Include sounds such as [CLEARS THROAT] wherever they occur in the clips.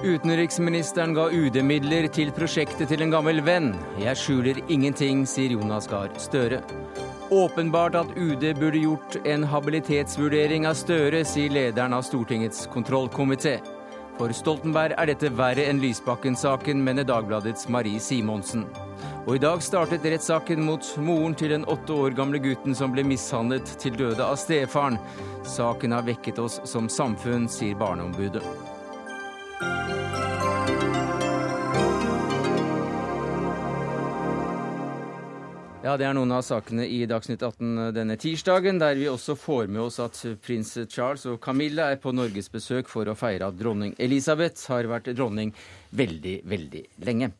Utenriksministeren ga UD-midler til prosjektet til en gammel venn. Jeg skjuler ingenting, sier Jonas Gahr Støre. Åpenbart at UD burde gjort en habilitetsvurdering av Støre, sier lederen av Stortingets kontrollkomité. For Stoltenberg er dette verre enn Lysbakken-saken, mener Dagbladets Marie Simonsen. Og i dag startet rettssaken mot moren til den åtte år gamle gutten som ble mishandlet til døde av stefaren. Saken har vekket oss som samfunn, sier Barneombudet. Ja, Det er noen av sakene i Dagsnytt 18 denne tirsdagen, der vi også får med oss at prins Charles og Camilla er på norgesbesøk for å feire at dronning Elisabeth har vært dronning veldig, veldig lenge.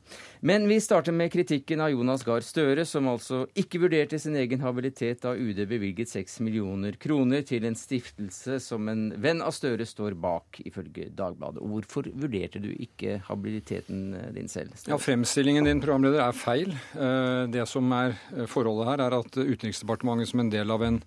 Men vi starter med kritikken av Jonas Gahr Støre, som altså ikke vurderte sin egen habilitet da UD bevilget 6 millioner kroner til en stiftelse som en venn av Støre står bak, ifølge Dagbladet. Hvorfor vurderte du ikke habiliteten din selv? Støre? Ja, Fremstillingen din programleder er feil. Eh, det som er eh, forholdet her, er at Utenriksdepartementet som en del av en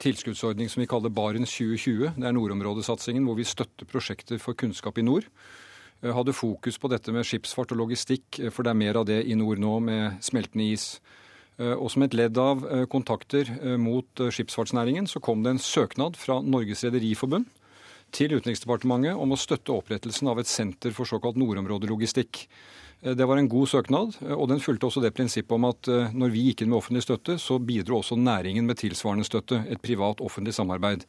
tilskuddsordning som vi kaller Barents 2020, det er nordområdesatsingen, hvor vi støtter prosjekter for kunnskap i nord Eh, hadde fokus på dette med skipsfart og logistikk, eh, for det er mer av det i nord nå med smeltende is. Eh, og som et ledd av kontakter mot skipsfartsnæringen, så kom det en søknad fra Norges Rederiforbund til Utenriksdepartementet om å støtte opprettelsen av et senter for såkalt nordområdelogistikk. Det var en god søknad, og den fulgte også det prinsippet om at når vi gikk inn med offentlig støtte, så bidro også næringen med tilsvarende støtte, et privat-offentlig samarbeid.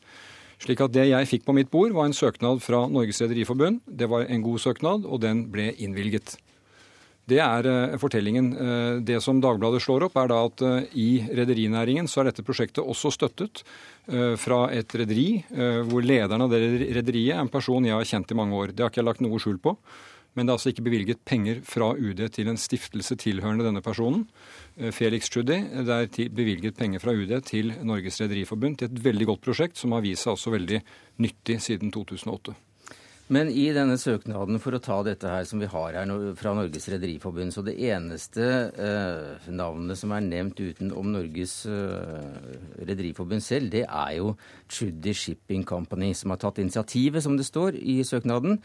Slik at det jeg fikk på mitt bord, var en søknad fra Norges Rederiforbund. Det var en god søknad, og den ble innvilget. Det er uh, fortellingen. Uh, det som Dagbladet slår opp, er da at uh, i rederinæringen så er dette prosjektet også støttet fra et rederi, hvor lederen av det rederiet er en person jeg har kjent i mange år. Det har ikke jeg lagt noe skjul på. Men det er altså ikke bevilget penger fra UD til en stiftelse tilhørende denne personen. Eh, Felix Tschudi. Det er bevilget penger fra UD til Norges Rederiforbund til et veldig godt prosjekt som har vist seg også veldig nyttig siden 2008. Men i denne søknaden for å ta dette her som vi har her fra Norges Rederiforbund, så det eneste eh, navnet som er nevnt utenom Norges eh, Rederiforbund selv, det er jo Trudy Shipping Company, som har tatt initiativet, som det står i søknaden,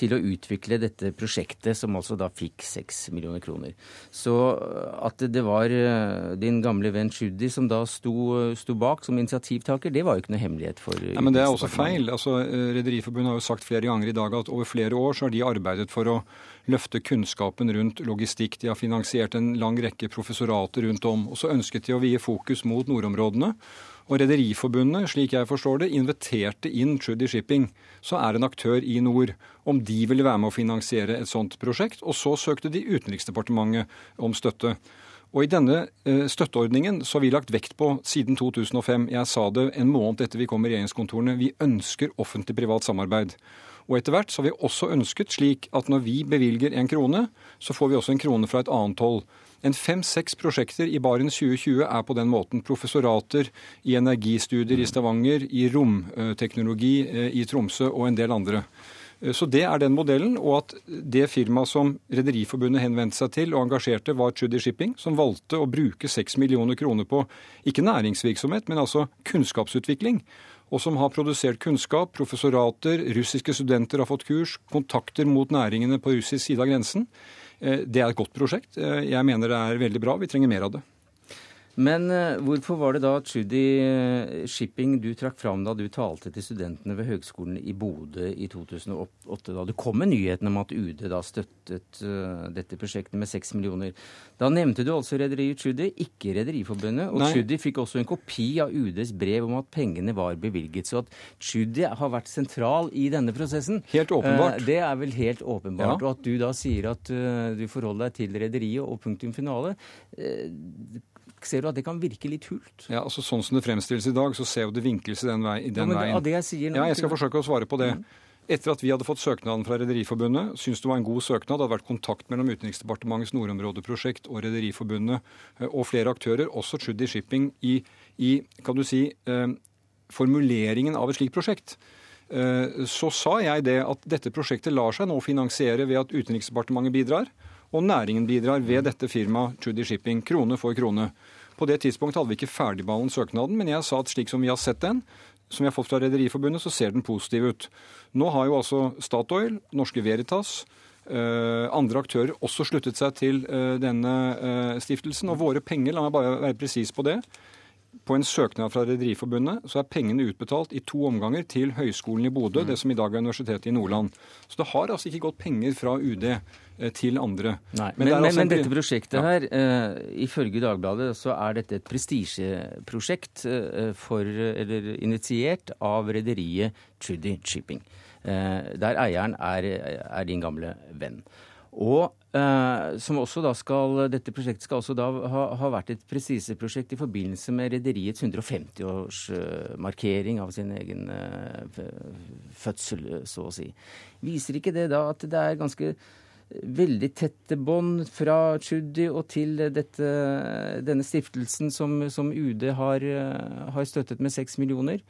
til å utvikle dette prosjektet, som altså da fikk seks millioner kroner. Så eh, at det var eh, din gamle venn Trudy som da sto, sto, bak som initiativtaker, det var jo ikke noe hemmelighet for Nei, Men det er også feil. Altså, eh, Rederiforbundet har jo sagt flere ganger i dag at over flere år så har de arbeidet for å løfte kunnskapen rundt logistikk. De har finansiert en lang rekke professorater rundt om. Og så ønsket de å vie fokus mot nordområdene. Og Rederiforbundet, slik jeg forstår det, inviterte inn Trudy Shipping, som er en aktør i nord, om de ville være med å finansiere et sånt prosjekt. Og så søkte de Utenriksdepartementet om støtte. Og I denne eh, støtteordningen så har vi lagt vekt på siden 2005, jeg sa det en måned etter vi kom i regjeringskontorene, vi ønsker offentlig-privat samarbeid. Og etter hvert så har vi også ønsket slik at når vi bevilger en krone, så får vi også en krone fra et annet hold. En fem-seks prosjekter i Barents 2020 er på den måten. Professorater i energistudier i Stavanger, i romteknologi eh, i Tromsø og en del andre. Så Det er den modellen, og at det firmaet som Rederiforbundet henvendte seg til og engasjerte, var Trudy Shipping, som valgte å bruke 6 millioner kroner på ikke næringsvirksomhet, men altså kunnskapsutvikling og som har produsert kunnskap, professorater, russiske studenter har fått kurs, kontakter mot næringene på russisk side av grensen. Eh, det er et godt prosjekt. Eh, jeg mener det er veldig bra. Vi trenger mer av det. Men uh, hvorfor var det da Trudy uh, Shipping du trakk fram da du talte til studentene ved Høgskolen i Bodø i 2008, da det kom med nyheten om at UD da støttet uh, dette prosjektet med 6 millioner? Da nevnte du altså rederiet Trudy, ikke Rederiforbundet. Og. Trudy fikk også en kopi av UDs brev om at pengene var bevilget. Så at Trudy har vært sentral i denne prosessen, Helt åpenbart. det er vel helt åpenbart. Ja. Og at du da sier at du forholder deg til rederiet og punktum finale Ser du at det kan virke litt hult? Ja, altså Sånn som det fremstilles i dag, så ser jo det vinkles i den, vei, i den ja, veien. Det jeg, sier, ja, jeg skal forsøke å svare på det. Mm. Etter at vi hadde fått søknaden fra Rederiforbundet, syns det var en god søknad. Det hadde vært kontakt mellom Utenriksdepartementets nordområdeprosjekt og Rederiforbundet eh, og flere aktører, også Trudy Shipping, i, i kan du si, eh, formuleringen av et slikt prosjekt. Eh, så sa jeg det at dette prosjektet lar seg nå finansiere ved at Utenriksdepartementet bidrar, og næringen bidrar ved dette firmaet Trudy Shipping, krone for krone. På det tidspunktet hadde vi ikke ferdigbehandlet søknaden, men jeg sa at slik som vi har sett den, som vi har fått fra Rederiforbundet, så ser den positiv ut. Nå har jo altså Statoil, Norske Veritas, Uh, andre aktører også sluttet seg til uh, denne uh, stiftelsen. Og våre penger, la meg bare være presis på det, på en søknad fra Rederiforbundet så er pengene utbetalt i to omganger til Høgskolen i Bodø, mm. det som i dag er Universitetet i Nordland. Så det har altså ikke gått penger fra UD eh, til andre. Men, men, altså men, dette prosjektet ja. her, uh, ifølge Dagbladet, så er dette et prestisjeprosjekt uh, for, eller initiert av rederiet Trudy Shipping. Uh, der eieren er, er din gamle venn. Og uh, som også da skal, Dette prosjektet skal også da ha, ha vært et prestisjeprosjekt i forbindelse med rederiets 150-årsmarkering av sin egen eh, fødsel, så å si. Viser ikke det da at det er ganske veldig tette bånd fra Tschudi og til dette, denne stiftelsen som, som UD har, har støttet med seks millioner?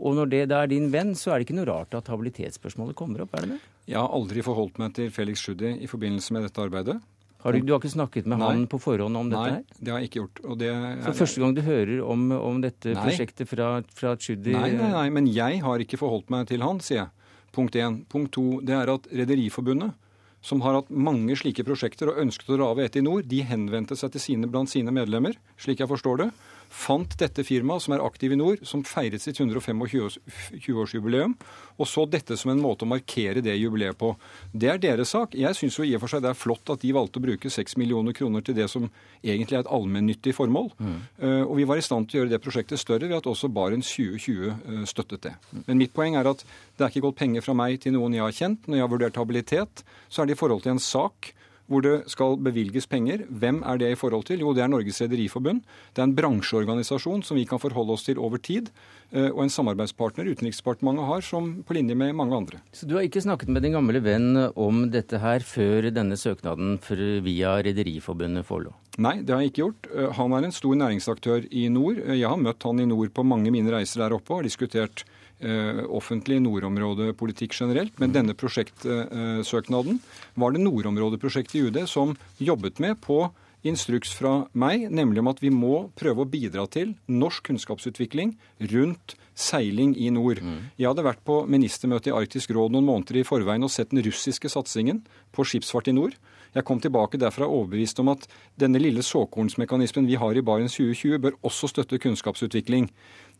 Og når det da er din venn, så er det ikke noe rart at habilitetsspørsmålet kommer opp, er det det? Jeg har aldri forholdt meg til Felix Tschudi i forbindelse med dette arbeidet. Har du, du, har ikke snakket med Nei. han på forhånd om dette her? Nei, det har jeg ikke gjort. Er, så første gang du hører om, om dette nei. prosjektet fra, fra Tschudi nei, nei, nei, men jeg har ikke forholdt meg til han, sier jeg. Punkt én. Punkt to, det er at Rederiforbundet, som har hatt mange slike prosjekter og ønsket å rave etter et i nord, de henvendte seg til sine blant sine medlemmer, slik jeg forstår det, fant dette firmaet, som er aktiv i nord, som feiret sitt 125-årsjubileum, og så dette som en måte å markere det jubileet på. Det er deres sak. Jeg syns i og for seg det er flott at de valgte å bruke 6 millioner kroner til det som egentlig er et allmennyttig formål. Mm. Uh, og vi var i stand til å gjøre det prosjektet større ved at også Barents 2020 uh, støttet det. Men mitt poeng er at det er ikke gått penger fra meg til noen jeg har kjent. Når jeg har vurdert habilitet, så er det i forhold til en sak hvor det skal bevilges penger. Hvem er det i forhold til? Jo, det er Norges Rederiforbund. Det er en bransjeorganisasjon som vi kan forholde oss til over tid. Eh, og en samarbeidspartner Utenriksdepartementet har, som på linje med mange andre. Så du har ikke snakket med din gamle venn om dette her før denne søknaden via Rederiforbundet forelå? Nei, det har jeg ikke gjort. Eh, han er en stor næringsaktør i nord. Eh, jeg har møtt han i nord på mange mine reiser der oppe og har diskutert offentlig nordområdepolitikk generelt. Men denne prosjektsøknaden var det nordområdeprosjektet i UD som jobbet med på instruks fra meg, nemlig om at vi må prøve å bidra til norsk kunnskapsutvikling rundt seiling i nord. Mm. Jeg hadde vært på ministermøte i Arktisk råd noen måneder i forveien og sett den russiske satsingen på skipsfart i nord. Jeg kom tilbake derfra overbevist om at denne lille såkornsmekanismen vi har i Barents 2020, bør også støtte kunnskapsutvikling.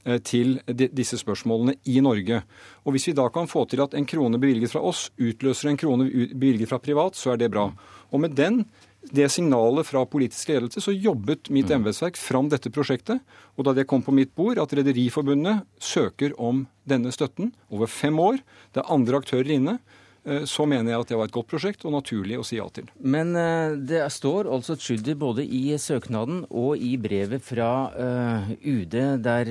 Eh, til disse spørsmålene i Norge. Og Hvis vi da kan få til at en krone bevilget fra oss utløser en krone bevilget fra privat, så er det bra. Og med den, det signalet fra politisk ledelse, så jobbet mitt mm. embetsverk fram dette prosjektet. Og da det kom på mitt bord, at Rederiforbundet søker om denne støtten over fem år, det er andre aktører inne, så mener jeg at det var et godt prosjekt og naturlig å si ja til. Men eh, det står altså Tschudi både i søknaden og i brevet fra eh, UD, der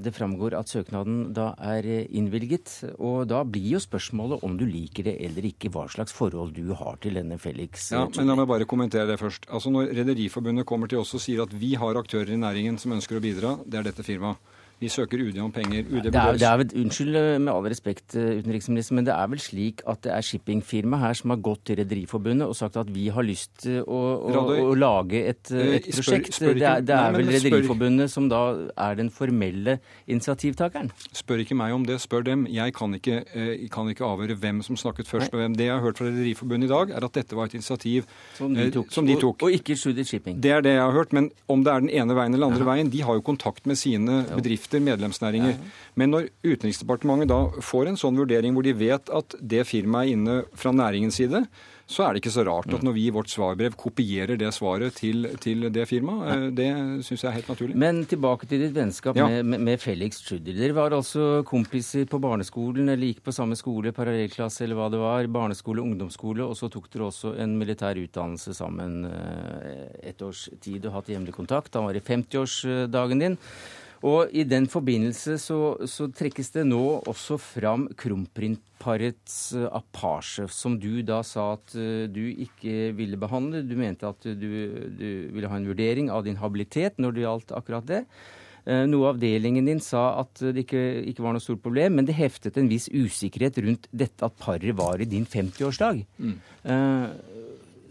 det framgår at søknaden da er innvilget. Og da blir jo spørsmålet om du liker det eller ikke, hva slags forhold du har til denne Felix Ja, men La meg bare kommentere det først. Altså Når Rederiforbundet kommer til oss og sier at vi har aktører i næringen som ønsker å bidra, det er dette firmaet. Vi søker UD om penger. UD det, er, det er vel, unnskyld med all respekt, eh, utenriksminister, men det er vel slik at det er shippingfirma her som har gått til Rederiforbundet og sagt at vi har lyst til å, å, å, lage et, eh, et prosjekt. Spør, spør det er, det er nei, vel Rederiforbundet som da er den formelle initiativtakeren? Spør ikke meg om det, spør dem. Jeg kan ikke, eh, kan ikke avhøre hvem som snakket først med hvem. Det jeg har hørt fra Rederiforbundet i dag, er at dette var et initiativ som de tok. Som de tok. Og, og, ikke Shooted Shipping. Det er det jeg har hørt. Men om det er den ene veien eller andre ja. veien, de har jo kontakt med sine bedrifter bedrifter, medlemsnæringer. Men når Utenriksdepartementet da får en sånn vurdering hvor de vet at det firmaet er inne fra næringens side, så er det ikke så rart at når vi i vårt svarbrev kopierer det svaret til, til det firmaet. Eh, det syns jeg er helt naturlig. Men tilbake til ditt vennskap ja. med, med, Felix Tschudi. Dere var altså kompiser på barneskolen, eller gikk på samme skole, parallellklasse eller hva det var. Barneskole, ungdomsskole, og så tok dere også en militær utdannelse sammen eh, et års tid og hatt hjemlig kontakt. Han var i 50-årsdagen din. Og i den forbindelse så, så trekkes det nå også fram kronprintparets uh, apasje, som du da sa at uh, du ikke ville behandle. Du mente at du, du, ville ha en vurdering av din habilitet når det gjaldt akkurat det. Noe noe avdelingen din sa at det ikke, ikke, var noe stort problem, men det heftet en viss usikkerhet rundt dette at paret var i din 50-årsdag. Mm.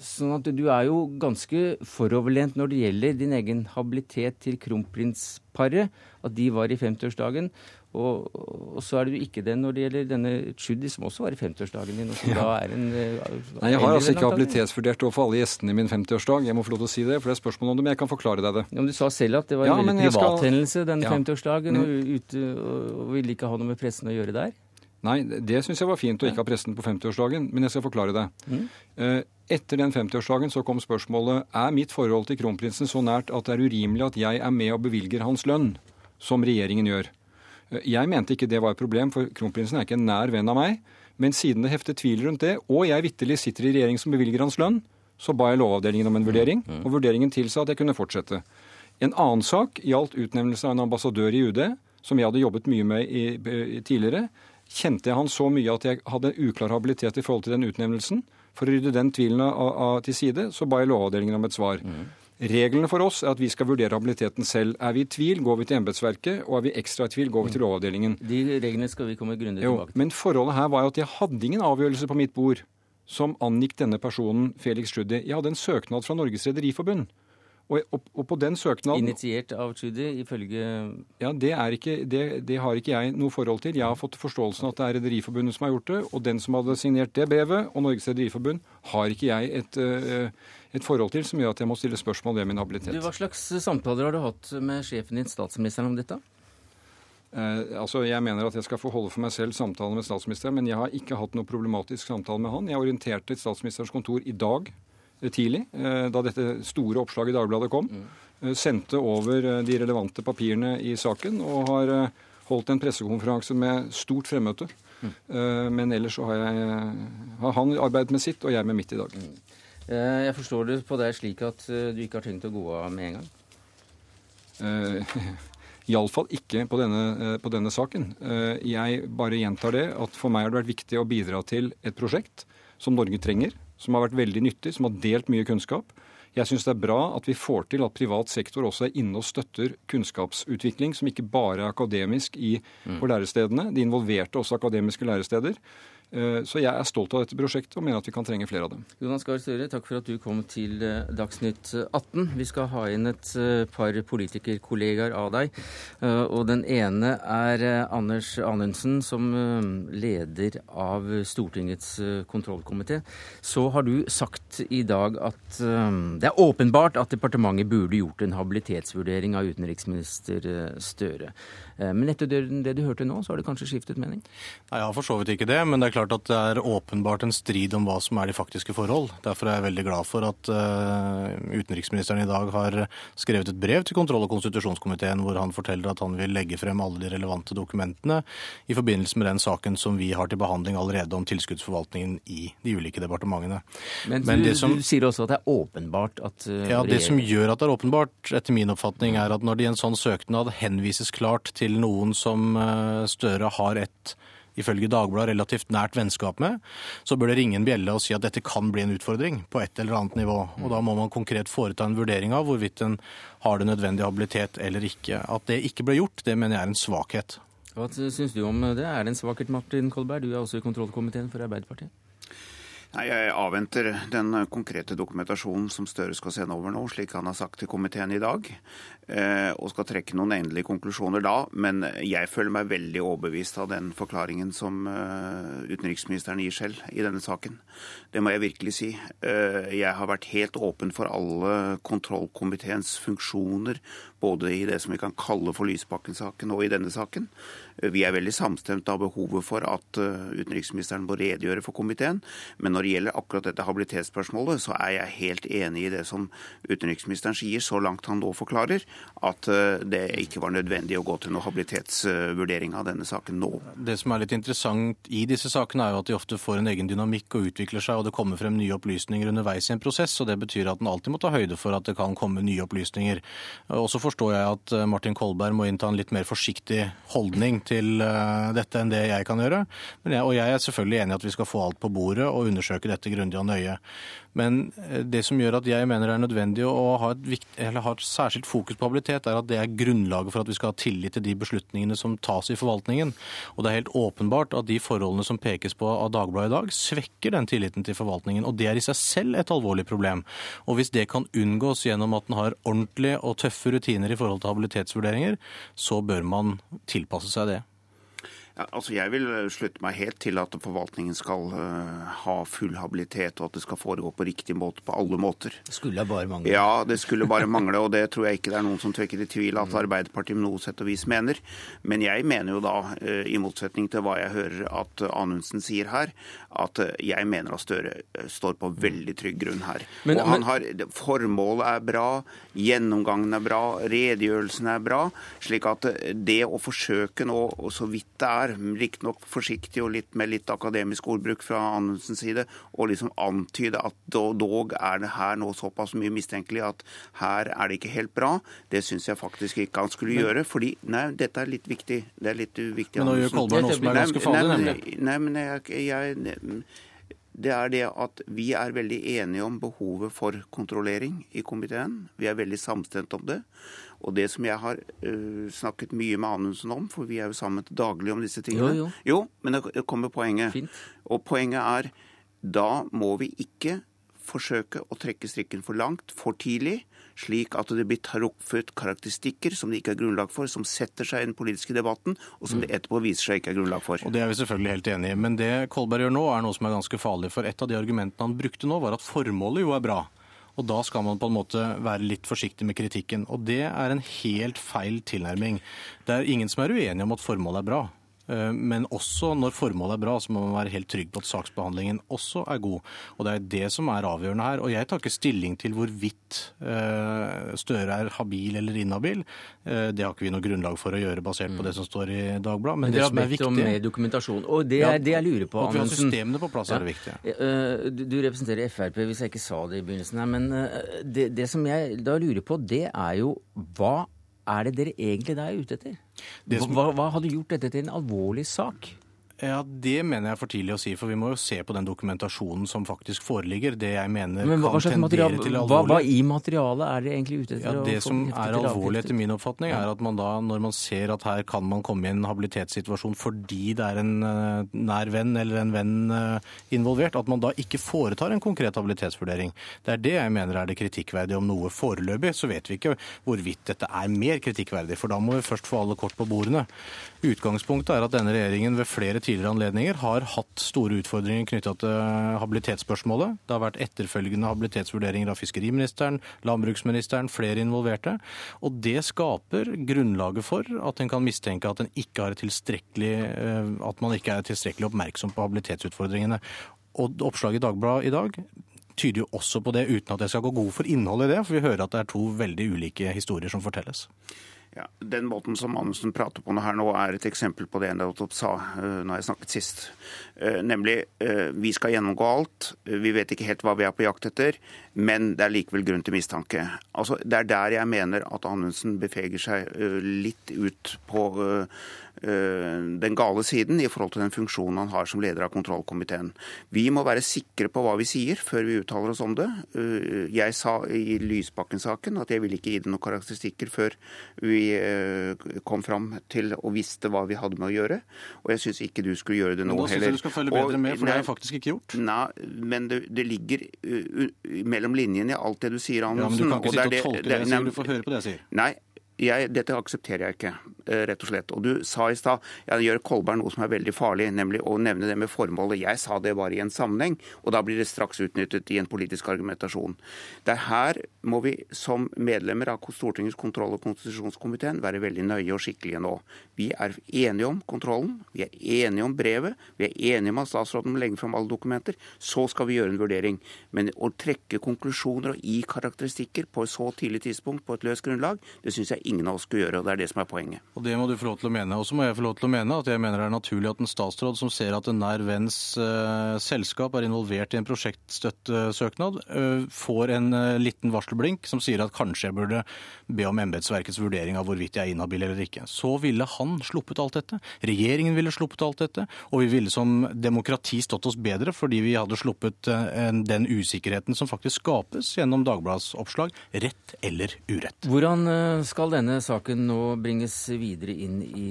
Sånn at du er jo ganske foroverlent når det gjelder din egen habilitet til kronprinsparet, at de var i 50-årsdagen. Og, og, så er du ikke det når det gjelder denne Tschudi, som også var i 50-årsdagen din. og som ja. da er en... Uh, Nei, Jeg har altså ikke habilitetsvurdert overfor alle gjestene i min 50-årsdag. Jeg må få lov til å si det, for det er spørsmål om det, men jeg kan forklare deg det. Ja, men Du sa selv at det var en ja, veldig privat skal... denne 50-årsdagen, og, og, og ville ikke ha noe med pressen å gjøre der? Nei, det syns jeg var fint å ikke ha pressen på 50-årsdagen, men jeg skal forklare det. Mm. Eh, etter den 50-årsdagen så kom spørsmålet er mitt forhold til kronprinsen så nært at det er urimelig at jeg er med og bevilger hans lønn, som regjeringen gjør. Eh, jeg mente ikke det var et problem, for kronprinsen er ikke en nær venn av meg. Men siden det hefter tvil rundt det, og jeg vitterlig sitter i regjering som bevilger hans lønn, så ba jeg Lovavdelingen om en vurdering, mm. og vurderingen tilsa at jeg kunne fortsette. En annen sak gjaldt utnevnelse av en ambassadør i UD, som jeg hadde jobbet mye med i, i, tidligere. Kjente jeg han så mye at jeg hadde uklar habilitet i forhold til den utnevnelsen. For å rydde den tvilen av, av, til side, så ba jeg Lovavdelingen om et svar. Mm. Reglene for oss er at vi skal vurdere habiliteten selv. Er vi i tvil, går vi til embetsverket, og er vi ekstra i tvil, går vi til Lovavdelingen. De reglene skal vi komme grundig tilbake til. Men forholdet her var jo at jeg hadde ingen avgjørelse på mitt bord som angikk denne personen, Felix Tschudi. Jeg hadde en søknad fra Norges Rederiforbund. Og, og, og, på den søknaden Initiert av Tschudi, ifølge Ja, det, ikke, det, det, har ikke jeg noe forhold til. Jeg har fått forståelsen at det er Rederiforbundet som har gjort det. Og den som hadde signert det brevet, og Norges Rederiforbund, har ikke jeg et, uh, et forhold til som gjør at jeg må stille spørsmål ved min habilitet. Du, hva slags samtaler har du hatt med sjefen din, statsministeren, om dette? Eh, altså, Jeg mener at jeg skal få holde for meg selv samtalen med statsministeren, men jeg har ikke hatt noe problematisk samtale med han. Jeg orienterte statsministerens kontor i dag eh, tidlig, eh, da dette store oppslaget i Dagbladet kom. Mm. Eh, sendte over eh, de relevante papirene i saken og har eh, holdt en pressekonferanse med stort fremmøte. Mm. Men ellers så har, jeg, har han arbeidet med sitt, og jeg med mitt i dag. Mm. Eh, jeg forstår det på deg slik at eh, du ikke har tenkt å gå av med en gang? [LAUGHS] Iallfall ikke på denne, på denne, saken. Jeg bare gjentar det at for meg har det vært viktig å bidra til et prosjekt som Norge trenger, som har vært veldig nyttig, som har delt mye kunnskap. Jeg syns det er bra at vi får til at privat sektor også er inne og støtter kunnskapsutvikling, som ikke bare er akademisk i, på lærestedene. De involverte også akademiske læresteder. Eh, så jeg er stolt av dette prosjektet og mener at vi kan trenge flere av dem. Jonas Gahr Støre, takk for at du kom til eh, Dagsnytt 18. Vi skal ha inn et eh, par politikerkollegaer av deg. Og den ene er Anders Anundsen, som leder av Stortingets kontrollkomité. Så har du sagt i dag at det er åpenbart at departementet burde gjort en habilitetsvurdering av utenriksminister Støre. Men etter det du hørte nå, så har du kanskje skiftet mening? Nei, Jeg har for så vidt ikke det. men det er klart at det er åpenbart en strid om hva som er de faktiske forhold. Derfor er jeg veldig glad for at uh, utenriksministeren i dag har skrevet et brev til kontroll- og konstitusjonskomiteen hvor han forteller at han vil legge frem alle de relevante dokumentene i forbindelse med den saken som vi har til behandling allerede om tilskuddsforvaltningen i de ulike departementene. Men, du, Men som, du, sier også at det er åpenbart at uh, Ja, det som gjør at det er åpenbart, etter min oppfatning, er at når det i en sånn søknad henvises klart til noen som uh, Støre har et ifølge Dagbladet relativt nært vennskap med, så bør det ringe en bjelle og si at dette kan bli en utfordring på et eller annet nivå. Og da må man konkret foreta en vurdering av hvorvidt en har det nødvendige habilitet eller ikke. At det ikke ble gjort, det mener jeg er en svakhet. Hva syns du om det? Er det en svakhet, Martin Kolberg? Du er også i kontrollkomiteen for Arbeiderpartiet. Nei, Jeg avventer den konkrete dokumentasjonen som Støre skal sende over nå, slik han har sagt til komiteen i dag. Eh, og skal trekke noen endelige konklusjoner da. Men jeg føler meg veldig overbevist av den forklaringen som eh, utenriksministeren gir selv i denne saken. Det må jeg virkelig si. Eh, jeg har vært helt åpen for alle kontrollkomiteens funksjoner, både i det som vi kan kalle for Lysbakken-saken og i denne saken. Vi er veldig samstemt av behovet for at utenriksministeren må redegjøre for komiteen. Men når det gjelder akkurat dette habilitetsspørsmålet, så er jeg helt enig i det som utenriksministeren sier, så langt han nå forklarer at eh, det ikke var nødvendig å gå til noen habilitetsvurdering av denne saken nå. Det som er litt interessant i disse sakene, er jo at de ofte får en egen dynamikk og utvikler seg, og det kommer frem nye opplysninger underveis i en prosess. og Det betyr at en alltid må ta høyde for at det kan komme nye opplysninger. Og så forstår jeg at eh, Martin Kolberg må innta en litt mer forsiktig holdning til eh, dette enn det jeg kan gjøre. Jeg, og jeg er selvfølgelig enig i at vi skal få alt på bordet og undersøke dette grundig og nøye. Men det som gjør at jeg mener det er nødvendig å ha et, ha et særskilt fokus på habilitet, er at det er grunnlaget for at vi skal ha tillit til de beslutningene som tas i forvaltningen. Og det er helt åpenbart at de forholdene som pekes på av Dagbladet i dag, svekker den tilliten til forvaltningen. Og det er i seg selv et alvorlig problem. Og hvis det kan unngås gjennom at den har ordentlige og tøffe rutiner i forhold til habilitetsvurderinger, så bør man tilpasse seg det. Altså jeg vil eh, slutte meg helt til at forvaltningen skal uh, ha full habilitet, og at det skal foregå på riktig måte på alle måter. Det skulle bare mangle. Ja, det skulle bare mangle, og det tror jeg ikke det er noen som trekker i tvil at Arbeiderpartiet med noe sett og vis mener. Men jeg mener jo da, uh, i motsetning til hva jeg hører at Anundsen sier her, at jeg mener at Støre står på veldig trygg grunn her. Men, og han har, Formålet er bra, gjennomgangen er bra, redegjørelsen er bra. slik at det å forsøke nå, så vidt det er er, riktignok forsiktig og litt med litt akademisk ordbruk fra Anundsens side, å liksom antyde at dog er det her nå såpass mye mistenkelig at her er det ikke helt bra, det syns jeg faktisk ikke han skulle men, gjøre. fordi Nei, dette er litt viktig. Det er litt uviktig. Men nå gjør Kolberg noe som er ganske farlig, nemlig. Nei, men jeg, jeg det er det at vi er veldig enige om behovet for kontrollering i komiteen. Vi er veldig samstemt om det. Og det som jeg har uh, snakket mye med Anundsen om, for vi er jo sammen daglig om disse tingene Jo, jo. jo men det kommer poenget. Fint. Og poenget er da må vi ikke forsøke å trekke strikken for langt for tidlig, slik at det blir truffet karakteristikker som det ikke er grunnlag for, som setter seg i den politiske debatten, og som det etterpå viser seg ikke er grunnlag for. Og Det er vi selvfølgelig helt enig i. Men det Kolberg gjør nå, er noe som er ganske farlig. For et av de argumentene han brukte nå, var at formålet jo er bra. Og da skal man på en måte være litt forsiktig med kritikken. Og det er en helt feil tilnærming. Det er ingen som er uenige om at formålet er bra. Eh, men også når formålet er bra, så må man være helt trygg på at saksbehandlingen også er god. Og Det er det som er avgjørende her. Og Jeg tar ikke stilling til hvorvidt eh, Støre er habil eller inhabil. Eh, det har ikke vi noe grunnlag for å gjøre basert på det som står i Dagbladet. Men, men det som er viktig om mer dokumentasjon. Og det er det jeg lurer på. At vi har systemene på plass, ja. er det viktige. Du representerer Frp, hvis jeg ikke sa det i begynnelsen her. Men det, det som jeg da lurer på, det er jo hva er det dere egentlig da er ute etter? Hva, hva hadde gjort dette til en alvorlig sak? Ja, Det mener jeg er for tidlig å si, for vi må jo se på den dokumentasjonen som faktisk foreligger. Det jeg mener Men, kan tendere til alvorlig. Hva, hva, i materialet er dere egentlig ute etter? Ja, Det som er alvorlig etter min oppfatning, er at man da, når man ser at her kan man komme i en habilitetssituasjon fordi det er en uh, nær venn eller en venn uh, involvert, at man da ikke foretar en konkret habilitetsvurdering. Det er det jeg mener er det kritikkverdige om noe. Foreløpig så vet vi ikke hvorvidt dette er mer kritikkverdig, for da må vi først få alle kort på bordene. Utgangspunktet er at denne regjeringen ved flere tidligere anledninger har hatt store utfordringer knytta til habilitetsspørsmålet. Det har vært etterfølgende habilitetsvurderinger av fiskeriministeren, landbruksministeren, flere involverte. Og det skaper grunnlaget for at en kan mistenke at, ikke eh, at man ikke er tilstrekkelig oppmerksom på habilitetsutfordringene. Og oppslaget i Dagbladet i dag tyder jo også på det, uten at jeg skal gå god for innholdet i det, for vi hører at det er to veldig ulike historier som fortelles. Ja, Den måten som Andersen prater på her nå, er et eksempel på det jeg sa uh, når jeg snakket sist. Uh, nemlig uh, vi skal gjennomgå alt. Vi vet ikke helt hva vi er på jakt etter, men det er likevel grunn til mistanke. Altså, Det er der jeg mener at Andersen beveger seg litt ut på Eh, den gale siden i forhold til den funksjonen han har som leder av kontrollkomiteen. Vi må være sikre på hva vi sier før vi uttaler oss om det. Eh, jeg sa i Lysbakken-saken at jeg ville ikke gi det noen karakteristikker før vi eh, kom fram til og visste hva vi hadde med å gjøre. Og jeg syns ikke du skulle gjøre det nå heller. Da syns jeg du skal følge bedre med, for det har jeg faktisk ikke gjort. Nei, men det, det ligger mellom linjene i alt det du sier, Anundsen. Ja, men du kan ikke sitte og tolke det, det jeg sier, du får høre på det jeg sier. Nei, jeg, dette aksepterer jeg ikke, eh, rett og slett. Og du sa i stad ja, gjør Kolberg noe som er veldig farlig, nemlig å nevne det med formålet. Jeg sa det bare i en sammenheng, og da blir det straks utnyttet i en politisk argumentasjon. Det er her må vi som medlemmer av Stortingets kontroll- og konstitusjonskomiteen være veldig nøye og skikkelige nå. Vi er enige om kontrollen, vi er enige om brevet, vi er enige om at statsråden må legge fram alle dokumenter. Så skal vi gjøre en vurdering. Men å trekke konklusjoner og gi karakteristikker på et så tidlig tidspunkt på et løst grunnlag, det syns jeg ingen av oss skulle gjøre. og Det er det som er poenget. Og Det må du få lov til å mene. Og så må jeg få lov til å mene at jeg mener det er naturlig at en statsråd som ser at en nær venns uh, selskap er involvert i en prosjektstøttesøknad, uh, får en uh, liten varselblink som sier at kanskje jeg burde be om embetsverkets vurdering av hvorvidt jeg er inhabil eller ikke. Så ville han sluppet alt dette. Regjeringen ville sluppet alt dette. Og vi ville som demokrati stått oss bedre fordi vi hadde sluppet den usikkerheten som faktisk skapes gjennom Dagbladets oppslag, rett eller urett. Hvordan skal denne saken nå bringes videre inn i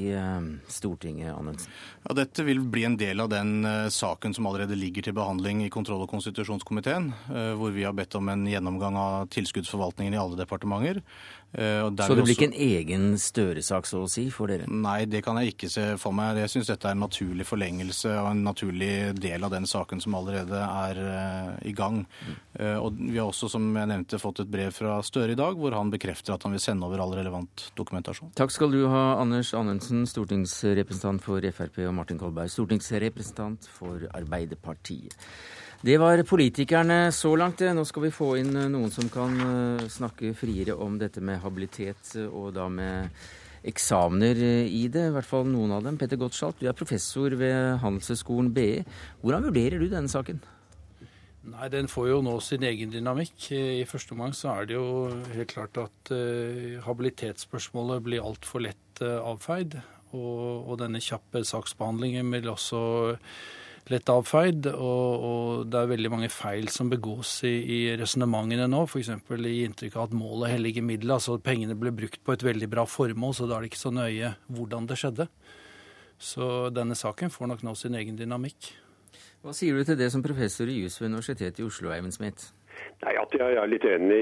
Stortinget, Anundsen? Ja, dette vil bli en del av den uh, saken som allerede ligger til behandling i kontroll- og konstitusjonskomiteen, uh, hvor vi har bedt om en gjennomgang av tilskuddsforvaltningen i alle departementer. Uh, så det blir også... ikke en egen Støre-sak, så å si, for dere? Nei, det kan jeg ikke se for meg. Jeg syns dette er en naturlig forlengelse og en naturlig del av den saken som allerede er i gang. Mm. Og vi har også, som jeg nevnte, fått et brev fra Støre i dag, hvor han bekrefter at han vil sende over all relevant dokumentasjon. Takk skal du ha, Anders Anundsen, stortingsrepresentant for Frp og Martin Kolberg, stortingsrepresentant for Arbeiderpartiet. Det var politikerne så langt. Nå skal vi få inn noen som kan eh, snakke friere om dette med habilitet, og da med eksamener i det. I hvert fall noen av dem. Petter Gottschalk, du er professor ved Handelshøyskolen BE. Hvordan vurderer du denne saken? Nei, Den får jo nå sin egen dynamikk. I første omgang så er det jo helt klart at uh, habilitetsspørsmålet blir altfor lett uh, avfeid. Og, og denne kjappe saksbehandlingen vil også lett avfeid. Og, og, det er veldig mange feil som begås i, i resonnementene nå. F.eks. i inntrykk av at målet helliger middelet. Altså at pengene ble brukt på et veldig bra formål, så da er det ikke så nøye hvordan det skjedde. Så denne saken får nok nå sin egen dynamikk. Hva sier du til det som professor i jus ved Universitetet i Oslo, Eivind Smith? Nei, Jeg er litt enig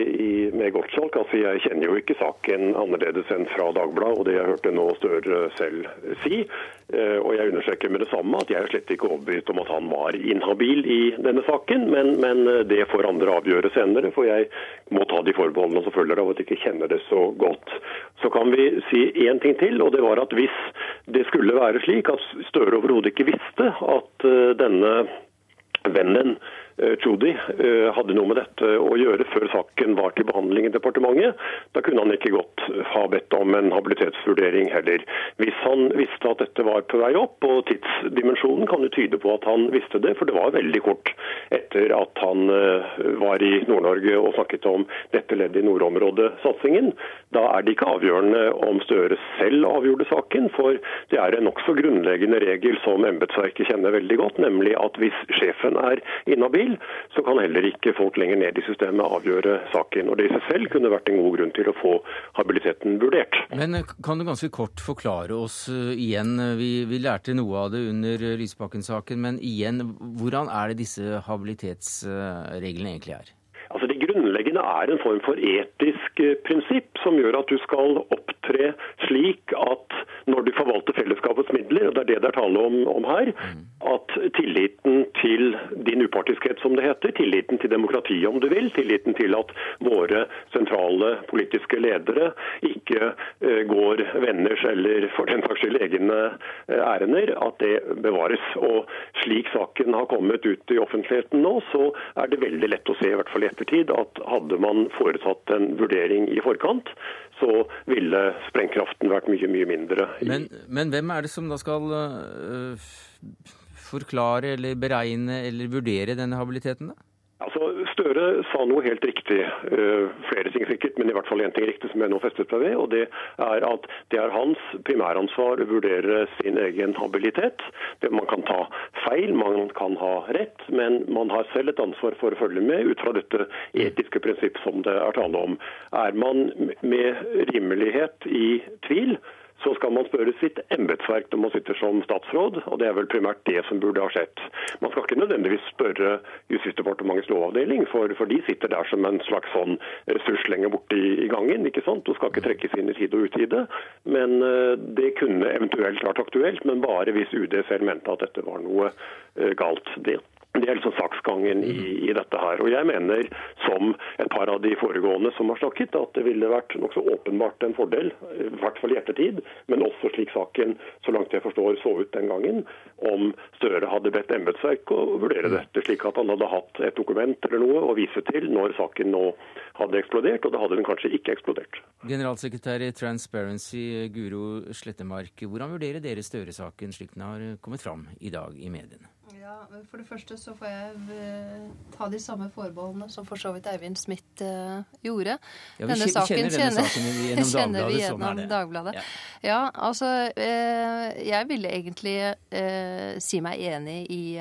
med Gottschalk. Altså, jeg kjenner jo ikke saken annerledes enn fra Dagbladet og det jeg hørte nå Støre selv si. Eh, og Jeg understreker med det samme at jeg er slett ikke overbevist om at han var inhabil i denne saken. Men, men, eh, det får andre avgjøre senere, for jeg må ta de forbeholdene som følger av at jeg ikke kjenner det så godt. Så kan vi si én ting til, og det var at hvis det skulle være slik at Støre overhodet ikke visste at eh, denne vennen Tjodi eh, eh, hadde noe med dette å gjøre før saken var til behandling i departementet. Da kunne han ikke godt ha bedt om en habilitetsvurdering heller. Hvis han visste at dette var på vei opp, og tidsdimensjonen kan jo tyde på at han visste det, for det var veldig kort etter at han eh, var i Nord-Norge og snakket om dette leddet i nordområdesatsingen. Da er det ikke avgjørende om Støre selv avgjorde saken, for det er en nokså grunnleggende regel som embetsverket kjenner veldig godt, nemlig at hvis sjefen er inhabil, feil, så kan heller ikke folk lenger ned i systemet avgjøre saken. Og Det i seg selv kunne vært en god grunn til å få habiliteten vurdert. Men eh, kan du ganske kort forklare oss uh, igjen, eh, vi, vi, lærte noe av det under Lysbakken-saken, men igjen, hvordan er det disse habilitetsreglene egentlig er? Altså Det grunnleggende er en form for etisk prinsipp som gjør at du skal opptre slik at når du forvalter fellesskapets midler, og det er det det er tale om, om her, mm. at tilliten til din upartiskhet, som det heter, tilliten til demokratiet, om du vil, tilliten til at våre sentrale politiske ledere ikke uh, går venners eller for den saks skyld egne uh, ærender, at det bevares. Og Slik saken har kommet ut i offentligheten nå, så er det veldig lett å se i hvert fall i ettertid at hadde man foretatt en vurdering i forkant, så ville sprengkraften vært mye, mye mindre. Men, men hvem er det som da skal øh, forklare eller beregne eller vurdere denne habiliteten? da? Støre sa noe helt riktig, uh, flere ting sikkert, men i hvert fall én ting riktig som jeg nå festet meg ved. og Det er at det er hans primæransvar å vurdere sin egen habilitet. Man kan ta feil, man kan ha rett, men man har selv et ansvar for å følge med ut fra dette etiske prinsipp som det er tale om. Er man med rimelighet i tvil, så skal man spørre sitt embetsverk når man sitter som statsråd, og det er vel primært det som burde ha skjedd. Man skal ikke nødvendigvis spørre Justisdepartementets lovavdeling, for, for, de sitter der som en slags sånn ressurs lenger borte i, i, gangen. ikke sant? Og skal ikke trekkes inn i tide og utide. Men uh, det kunne eventuelt vært aktuelt, men bare hvis UD selv mente at dette var noe uh, galt. Det Det er liksom saksgangen i, i, dette her. Og jeg mener, som et par av de foregående som har snakket, at det ville vært nokså åpenbart en fordel, i hvert fall i ettertid, men også slik saken, så langt jeg forstår, så ut den gangen, om Støre hadde bedt embetsverket å vurdere dette, slik at han hadde hatt et dokument eller noe å vise til når saken nå hadde eksplodert, og da hadde den kanskje ikke eksplodert. Generalsekretær i Transparency, Guro Slettemark, hvordan vurderer dere Støre-saken slik den har kommet fram i dag i mediene? Ja, For det første så får jeg uh, ta de samme forbeholdene som for så vidt Eivind Smith uh, gjorde. Ja, denne saken kjenner, saken gjennom [LAUGHS] kjenner vi gjennom Dagbladet. Ja. ja. altså uh, Jeg ville egentlig si meg enig i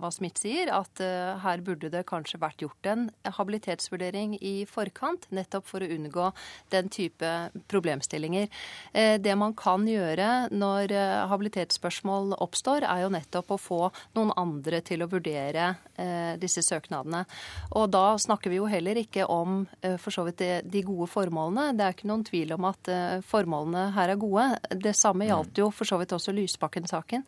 hva Smith sier, at her burde det kanskje vært gjort en habilitetsvurdering i forkant, nettopp for å unngå den type problemstillinger. det man kan gjøre når habilitetsspørsmål oppstår, er jo nettopp å få noen andre til å vurdere eh, disse søknadene. Og da snakker vi jo heller ikke om eh, for så vidt de, de, gode formålene. Det er ikke noen tvil om at eh, formålene her er gode. Det samme gjaldt jo for så vidt også Lysbakken-saken.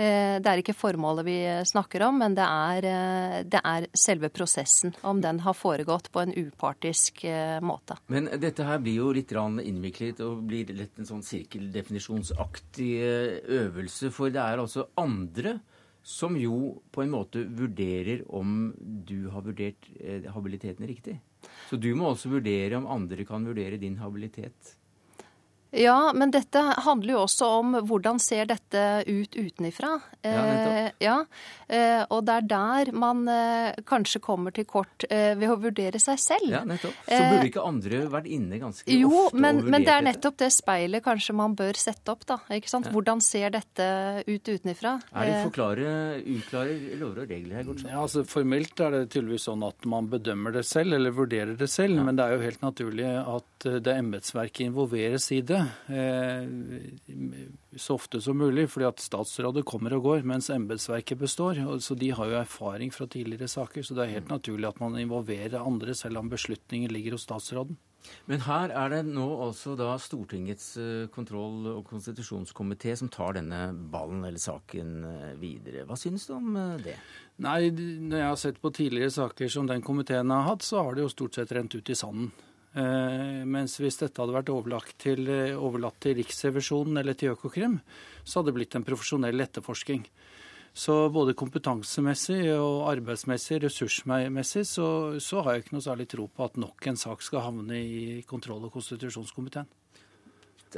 Eh, det er ikke formålet vi snakker om, men det er, eh, det er, selve prosessen. Om den har foregått på en upartisk eh, måte. Men dette her blir jo litt innviklet og blir lett en sånn sirkeldefinisjonsaktig øvelse. For det er altså andre som jo på en måte vurderer om du har vurdert eh, habiliteten riktig. Så du må også vurdere om andre kan vurdere din habilitet. Ja, men dette handler jo også om hvordan ser dette ut utenifra. Ja, eh, ja, eh, og det er der man eh, kanskje kommer til kort eh, ved å vurdere seg selv. Ja, nettopp. Så burde ikke andre vært inne ganske jo, ofte men, og vurdert men det er nettopp det speilet kanskje man bør sette opp, da. Ikke sant? Ja. Hvordan ser dette ut utenifra? Er det eh, forklare, uklare lover og regler her, Gortsen? Ja, altså Formelt er det tydeligvis sånn at man bedømmer det selv, eller vurderer det selv. Men det er jo helt naturlig at det embetsverket involveres i det. Eh, så ofte som mulig, fordi at statsrådet kommer og går, mens embetsverket består. Så De har jo erfaring fra tidligere saker, så det er helt naturlig at man involverer andre, selv om beslutningen ligger hos statsråden. Men her er det nå altså da Stortingets eh, kontroll- og konstitusjonskomité som tar denne ballen eller saken eh, videre. Hva synes du om det? Nei, Når jeg har sett på tidligere saker som den komiteen har hatt, så har det jo stort sett rent ut i sanden. Eh, mens hvis dette hadde vært til, eh, overlatt til Riksrevisjonen eller til Økokrim, så hadde det blitt en profesjonell etterforsking. Så både kompetansemessig og arbeidsmessig, ressursmessig, så, så har jeg ikke noe særlig tro på at nok en sak skal havne i kontroll- og konstitusjonskomiteen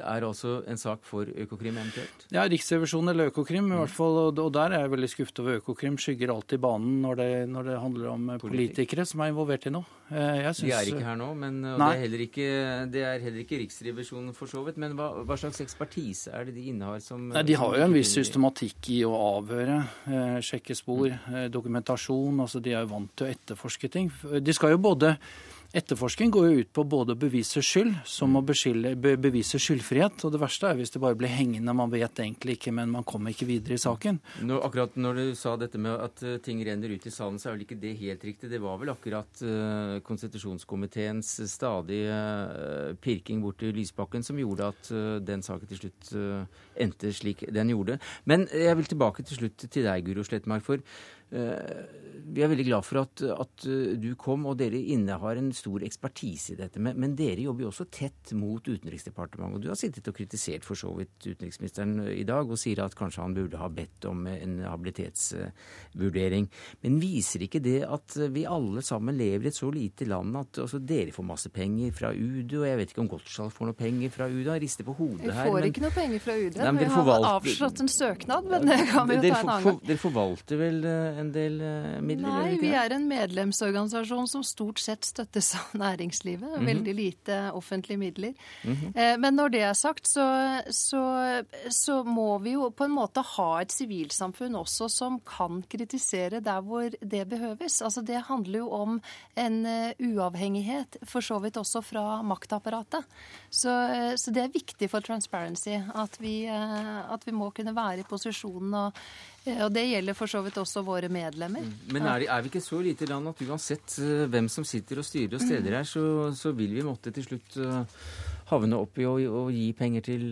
er altså en sak for Økokrim eventuelt? Ja, Riksrevisjonen eller Økokrim i hvert fall. Og der er jeg veldig skuffet over Økokrim. Skygger alltid banen når det, når det handler om eh, politikere som er involvert i noe. Eh, synes, De er ikke her nå, men det er, heller ikke, det er heller ikke Riksrevisjonen for så vidt. Men hva, hva, slags ekspertise er det de innehar som Nei, De har jo en viss systematikk i å avhøre, eh, sjekke spor, mm. dokumentasjon. altså De er jo vant til å etterforske ting. De skal jo både Etterforsking går jo ut på både å bevise skyld som å bevise skyldfrihet. Og det verste er hvis det bare blir hengende, man vet egentlig ikke, men man kommer ikke videre i saken. Nå, akkurat når du sa dette med at uh, ting renner ut i salen, så er vel ikke det helt riktig. Det var vel akkurat uh, konstitusjonskomiteens stadige uh, pirking bort til Lysbakken som gjorde at den saken til slutt endte slik den gjorde. Men jeg vil tilbake til slutt til deg, Guro Slettmark. for vi er veldig glad for at, at, du kom, og dere innehar en stor ekspertise i dette. Men, men, dere jobber jo også tett mot Utenriksdepartementet. og Du har sittet og kritisert for så vidt utenriksministeren i dag, og sier at kanskje han burde ha bedt om en habilitetsvurdering. Men viser ikke det at vi alle sammen lever i et så lite land at altså, dere får masse penger fra UD, og jeg vet ikke om Gottschall får noe penger fra UD? Han rister på hodet her. Vi får men, ikke noe penger fra UD. Nei, vi har forvalter, avslått en søknad, men det kan vi jo ta en annen gang. Dere forvalter vel eh, en del eh, midler? Nei, vi er en medlemsorganisasjon som stort sett støttes av [LAUGHS] næringslivet. Mm -hmm. Veldig lite offentlige midler. Mm -hmm. Men når det er sagt, så, så, så, må vi jo på en måte ha et sivilsamfunn også som kan kritisere der hvor det behøves. Altså Det handler jo om en eh, uavhengighet, for så vidt også fra maktapparatet. Så, så det er viktig for Transparency at vi, at vi må kunne være i posisjonen og og Det gjelder for så vidt også våre medlemmer. Mm. Men er, er, vi ikke så lite land at uansett uh, hvem som sitter og styrer og steder her, så, så vil vi måtte til slutt uh, havne opp i å, å gi penger til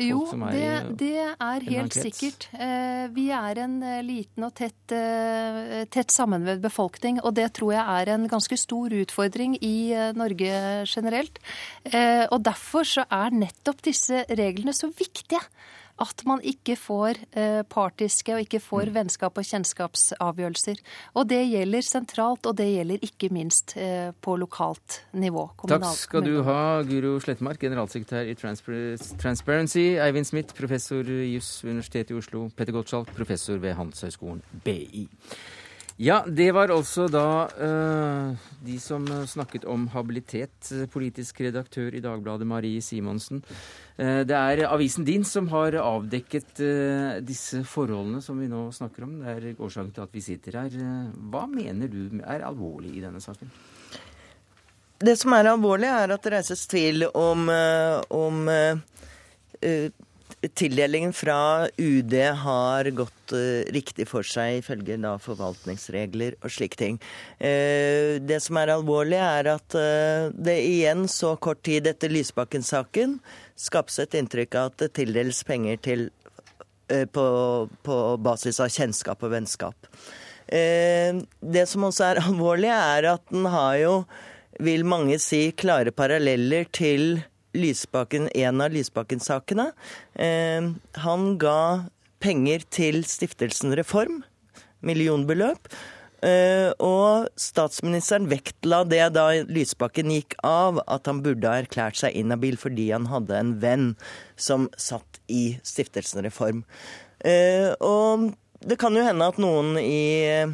Jo, det, det er helt sikkert. Eh, Vi er en eh, liten og tett, eh, tett sammenvevd befolkning, og det tror jeg er en ganske stor utfordring i eh, Norge generelt. Eh, Og derfor så er nettopp disse reglene så viktige. At man ikke får eh, partiske og ikke får Mm. vennskap- og kjennskapsavgjørelser. Og det gjelder sentralt, og det gjelder ikke minst eh, på lokalt nivå. Takk skal du ha, Guro Slettmark, generalsekretær i Transparency. Eivind Smith, professor i juss ved Universitetet i Oslo. Petter Gottschalk, professor ved Handelshøyskolen BI. Ja, det var altså da uh, de som snakket om habilitet. Politisk redaktør i Dagbladet, Marie Simonsen. Uh, det er avisen din som har avdekket uh, disse forholdene som vi nå snakker om. Det er årsaken til at vi sitter her. Eh, Hva mener du er alvorlig i denne saken? Det som er alvorlig, er at det reises tvil om, eh, om eh, eh, tildelingen fra UD har gått eh, riktig for seg, ifølge da forvaltningsregler og slike ting. Eh, det som er alvorlig, er at eh, det igjen så kort tid etter Lysbakken-saken skapes et inntrykk av at det tildeles penger til på, på basis av kjennskap og vennskap. Det som også er [LAUGHS] alvorlig, er at den har jo, vil mange si, klare paralleller til Lysbakken, en av Lysbakken-sakene. Eh, Han ga penger til stiftelsen Reform, millionbeløp. Eh, og statsministeren vektla det da Lysbakken gikk av, at han burde ha erklært seg inhabil fordi han hadde en venn som satt i Stiftelsen Reform. Eh, og det kan jo hende at noen i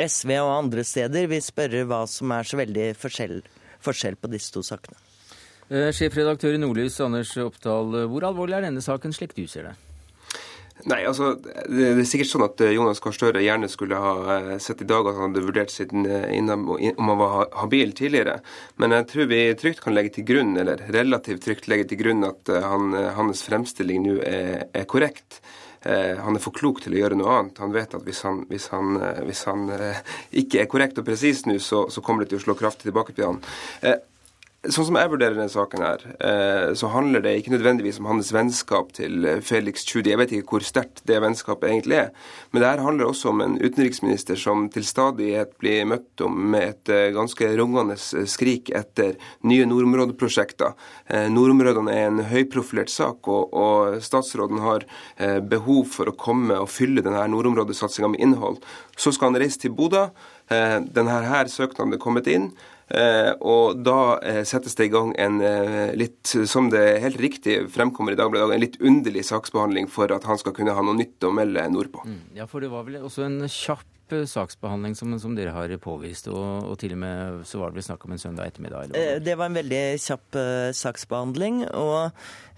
SV og andre steder vil spørre hva som er så veldig forskjell, forskjell på disse to sakene. Eh, Sjefredaktør i Nordlys, Anders Oppdal. eh, Hvor alvorlig er denne saken slik du ser det? Nei, altså, Det er sikkert sånn at eh, Jonas Gahr Støre gjerne skulle ha sett i dag at han hadde vurdert siden innom, om han var habil tidligere. Men jeg tror vi trygt kan legge til grunn, eller relativt trygt legge til grunn at han, hans fremstilling nå er, er korrekt. Han er for klok til å gjøre noe annet. Han vet at hvis han, hvis han, hvis han ikke er korrekt og presis nå, så, så kommer det til å slå kraftig tilbake på han. Sånn som jeg vurderer denne saken her, eh, så handler det ikke nødvendigvis om hans vennskap til eh, Felix Tschudi. Jeg vet ikke hvor sterkt det vennskapet egentlig er. Men det her handler også om en utenriksminister som til stadighet blir møtt om med et eh, ganske rungende skrik etter nye nordområdeprosjekter. Nordområdene er en høyprofilert sak, og, statsråden har eh, behov for å komme og fylle denne nordområdesatsinga med innhold. Så skal han reise til Bodø. Denne her søknaden er kommet inn. Eh, og da eh, settes det i gang en eh, litt, som det helt riktig fremkommer i Dagbladet, en litt underlig saksbehandling for at han skal kunne ha noe nytt å melde nordpå. Ja, for det var vel også en kjapp eh, saksbehandling som, som dere har påvist, og, og til og med så var det vel snakk om en søndag ettermiddag? Eller? Eh, Det var en veldig kjapp uh, saksbehandling. Og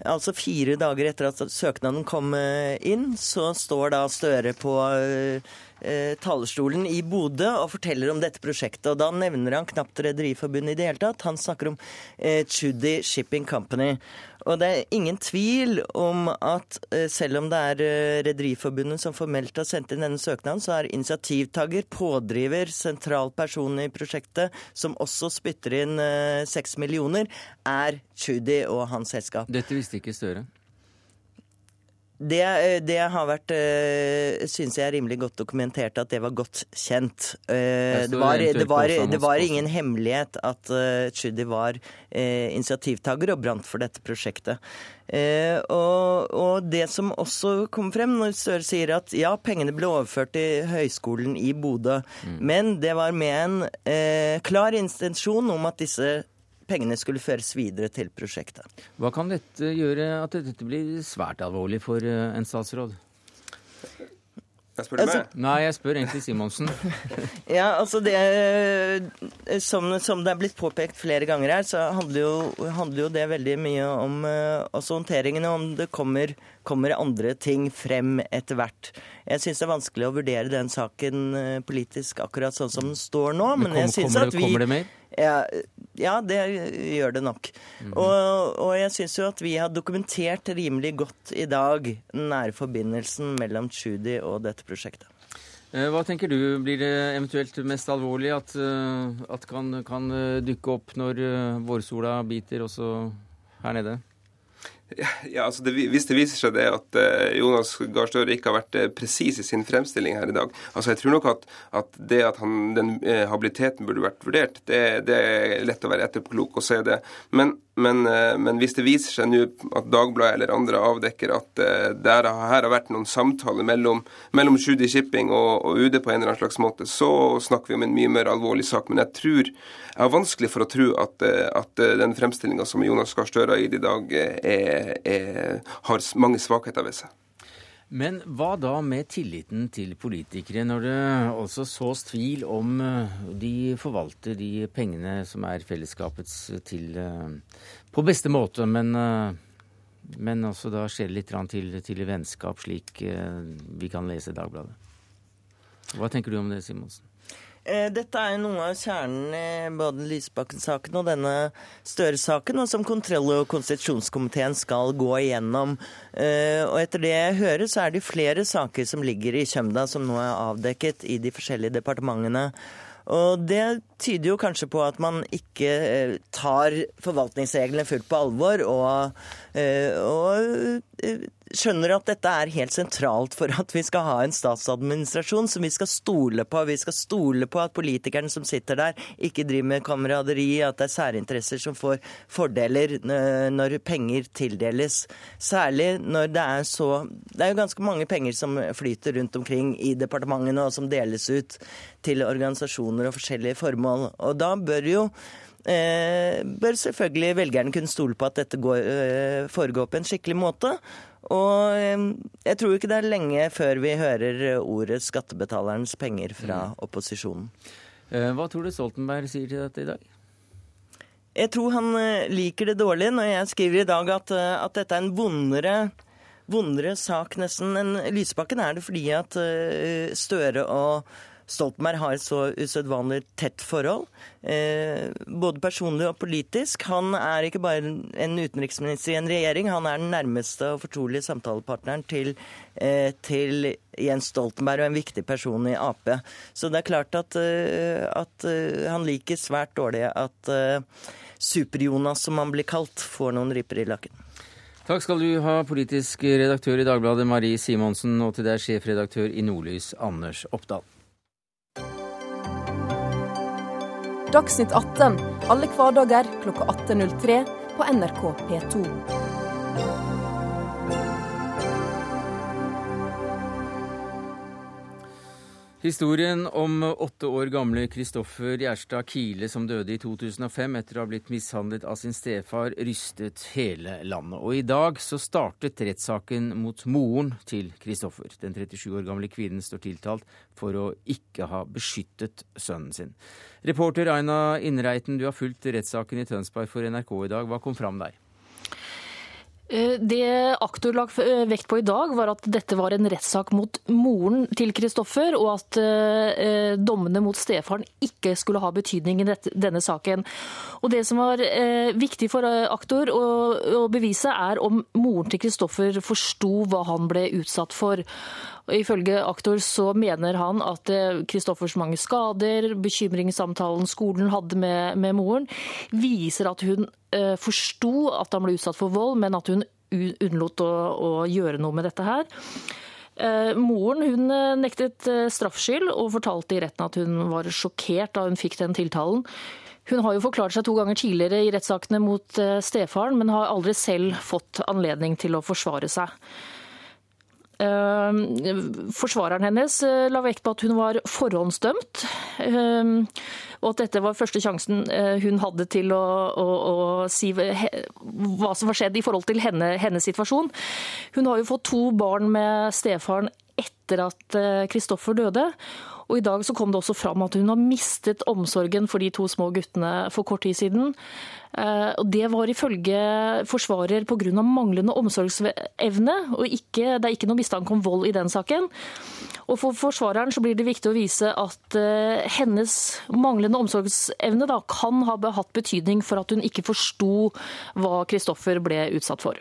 altså fire dager etter at søknaden kom inn, så står da Støre på eh, talerstolen i Bodø og forteller om dette prosjektet. Og da nevner han knapt Rederiforbundet i det hele tatt. Han snakker om Tschudi Shipping Company. Og det er ingen tvil om at eh, selv om det er eh, Rederiforbundet som formelt har sendt inn denne søknaden, så er initiativtaker, pådriver, sentral person i prosjektet, som også spytter inn eh, seks millioner, er Tschudi og hans selskap. Dette visste ikke Støre. Det, eh, det har vært, uh, syns jeg rimelig godt dokumentert at det var godt kjent. Eh, det, var, det, var, det var ingen hemmelighet at Tschudi var eh, initiativtaker og brant for dette prosjektet. Eh, og, og det som også kom frem når Støre sier at ja, pengene ble overført til Høgskolen i Bodø, Mm. men det var med en eh, klar intensjon om at disse pengene skulle føres videre til prosjektet. Hva kan dette gjøre at dette blir svært alvorlig for eh, en statsråd? Jeg spør du Altså, meg? Nei, jeg spør egentlig Simonsen. [LAUGHS] Ja, altså det eh, som, som det er blitt påpekt flere ganger her, så handler jo, handler jo det veldig mye om eh, også håndteringene, om det kommer, kommer andre ting frem etter hvert. Jeg syns det er vanskelig å vurdere den saken politisk akkurat sånn som den står nå, men, Men jeg syns at vi kommer det mer? ja, ja, det gjør det nok. og, og jeg syns jo at vi har dokumentert rimelig godt i dag den nære forbindelsen mellom Tschudi og dette prosjektet. Eh, Hva tenker du blir det eventuelt mest alvorlig at, eh, at kan, kan eh, dukke opp når vårsola biter også her nede? Ja, altså det, Hvis det viser seg det at uh, Jonas Gahr Støre ikke har vært uh, presis i sin fremstilling her i dag altså Jeg tror nok at, at det at han, den uh, habiliteten burde vært vurdert, det, det, er lett å være etterpåklok og se det. Men, men, men, hvis det viser seg nå at Dagbladet eller andre avdekker at det her har vært noen samtaler mellom, mellom Judy Shipping og, og, UD på en eller annen slags måte, så snakker vi om en mye mer alvorlig sak. Men jeg tror jeg har vanskelig for å tro at, at den fremstillinga som Jonas Gahr Støre har gitt i dag, er er, har mange svakheter ved seg. Men hva da med tilliten til politikere, når det også sås tvil om eh, de forvalter de pengene som er fellesskapets til eh, på beste måte, men, eh, men også da skjer det litt til, til vennskap, slik vi kan lese i Dagbladet. Hva tenker du om det, Simonsen? Eh, dette er noe av kjernen i både Lysbakken-saken og denne Støre-saken, og som kontroll- og konstitusjonskomiteen skal gå igjennom. Eh, og etter det jeg hører, så er det flere saker som ligger i kjømda, som nå er avdekket i de forskjellige departementene. Og det tyder jo kanskje på at man ikke eh, tar forvaltningsreglene fullt på alvor, og, og skjønner at dette er helt sentralt for at vi skal ha en statsadministrasjon som vi skal stole på. Vi skal stole på at politikerne som sitter der, ikke driver med kameraderi, at det er særinteresser som får fordeler når penger tildeles. Særlig når det er så Det er jo ganske mange penger som flyter rundt omkring i departementene, og som deles ut til organisasjoner og forskjellige formål. Og da bør jo eh, bør selvfølgelig velgerne kunne stole på at dette går, eh, foregår på en skikkelig måte. Og jeg tror ikke det er lenge før vi hører ordet 'skattebetalernes penger' fra mm. opposisjonen. Eh, hva tror du Stoltenberg sier til dette i dag? Jeg tror han eh, liker det dårlig når jeg skriver i dag at, eh, at dette er en vondere, vondere sak nesten enn Lysbakken er det fordi at Støre og Stoltenberg har et så usedvanlig tett forhold, eh, både personlig og politisk. Han er ikke bare en utenriksminister i en regjering, han er den nærmeste og fortrolige samtalepartneren til, eh, til Jens Stoltenberg og en viktig person i Ap. Så det er klart at, eh, at han liker svært dårlig at Super-Jonas, som han blir kalt, får noen ripper i lakken. Takk skal du ha, politisk redaktør i Dagbladet Marie Simonsen, og til deg sjefredaktør i Nordlys Anders Oppdal. Dagsnytt 18 alle hverdager klokka 18.03 på NRK P2. Historien om åtte år gamle Kristoffer Gjerstad Kile som døde i 2005 etter å ha blitt mishandlet av sin stefar, rystet hele landet. Og i dag så startet rettssaken mot moren til Kristoffer. Den 37 år gamle kvinnen står tiltalt for å ikke ha beskyttet sønnen sin. Reporter Aina Innreiten, du har fulgt rettssaken i Tønsberg for NRK i dag. Hva kom fram der? Eh, det aktor la eh, vekt på i dag, var at dette var en rettssak mot moren til Kristoffer, og at eh, dommene mot stefaren ikke skulle ha betydning i denne saken. Og Det som var viktig for aktor å, bevise, er om moren til Kristoffer forsto hva han ble utsatt for. Og ifølge aktor så mener han at Kristoffers mange skader, bekymringssamtalen skolen hadde med, med moren, viser at hun Eh, forsto at han ble utsatt for vold, men at hun unnlot å, å gjøre noe med dette her. Eh, moren hun eh, nektet straffskyld og fortalte i retten at hun var sjokkert da hun fikk den tiltalen. Hun har jo forklart seg to ganger tidligere i rettssakene mot stefaren, men har aldri selv fått anledning til å forsvare seg. Forsvareren hennes la vekt på at hun var forhåndsdømt og at dette var første sjansen eh, hun hadde til å, å, å si hva som var skjedd i forhold til henne, hennes situasjon. Hun har jo fått to barn med stefaren etter at Kristoffer eh, døde. Og I dag så kom det også fram at hun har mistet omsorgen for de to små guttene for kort tid siden. Eh, og Det var ifølge forsvarer pga. manglende omsorgsevne, og ikke, det er ikke noe mistanke om vold i den saken. Og For forsvareren så blir det viktig å vise at uh, hennes manglende omsorgsevne da, kan ha hatt betydning for at hun ikke forsto hva Kristoffer ble utsatt for.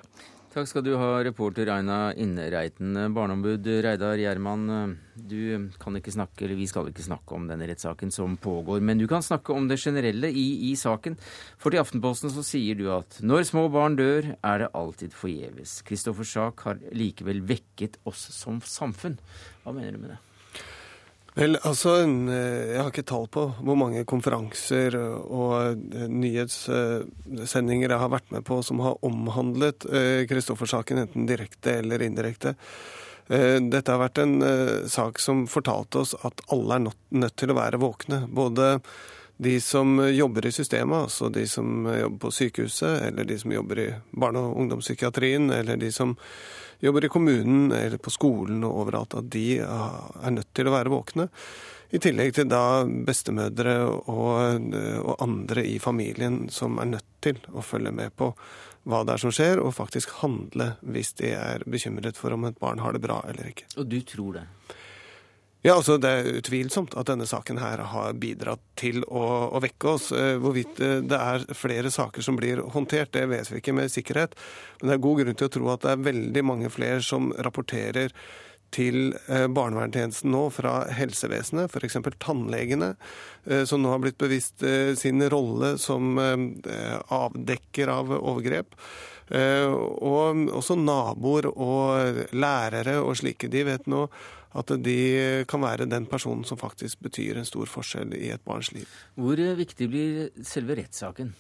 Takk skal du ha, reporter Aina Innreiten. Barneombud Reidar Gjerman, du kan ikke snakke, eller vi skal ikke snakke om denne rettssaken som pågår, men du kan snakke om det generelle i, i saken. For til Aftenposten så sier du at når små barn dør, er det alltid forgjeves. Kristoffers sak har likevel vekket oss som samfunn. Hva mener du med det? Vel, altså, Jeg har ikke tall på hvor mange konferanser og nyhetssendinger jeg har vært med på som har omhandlet Kristoffer-saken, enten direkte eller indirekte. Dette har vært en sak som fortalte oss at alle er nødt til å være våkne. Både de som jobber i systemet, altså de som jobber på sykehuset, eller de som jobber i barne- og ungdomspsykiatrien, eller de som jobber i kommunen eller på skolen og overalt, at de er nødt til å være våkne. I tillegg til da bestemødre og, og, andre i familien som er nødt til å følge med på hva det er som skjer, og faktisk handle hvis de er bekymret for om et barn har det bra eller ikke. Og du tror det? Ja, altså Det er utvilsomt at denne saken her har bidratt til å, å, vekke oss. Eh, hvorvidt eh, det er flere saker som blir håndtert, det vet vi ikke med sikkerhet. Men det er god grunn til å tro at det er veldig mange flere som rapporterer til eh, barnevernstjenesten nå fra helsevesenet, f.eks. tannlegene, som nå har blitt bevisst sin rolle som avdekker av overgrep. Og også naboer og lærere og slike. De vet nå at de kan være den personen som faktisk betyr en stor forskjell i et barns liv. Hvor viktig blir selve rettssaken?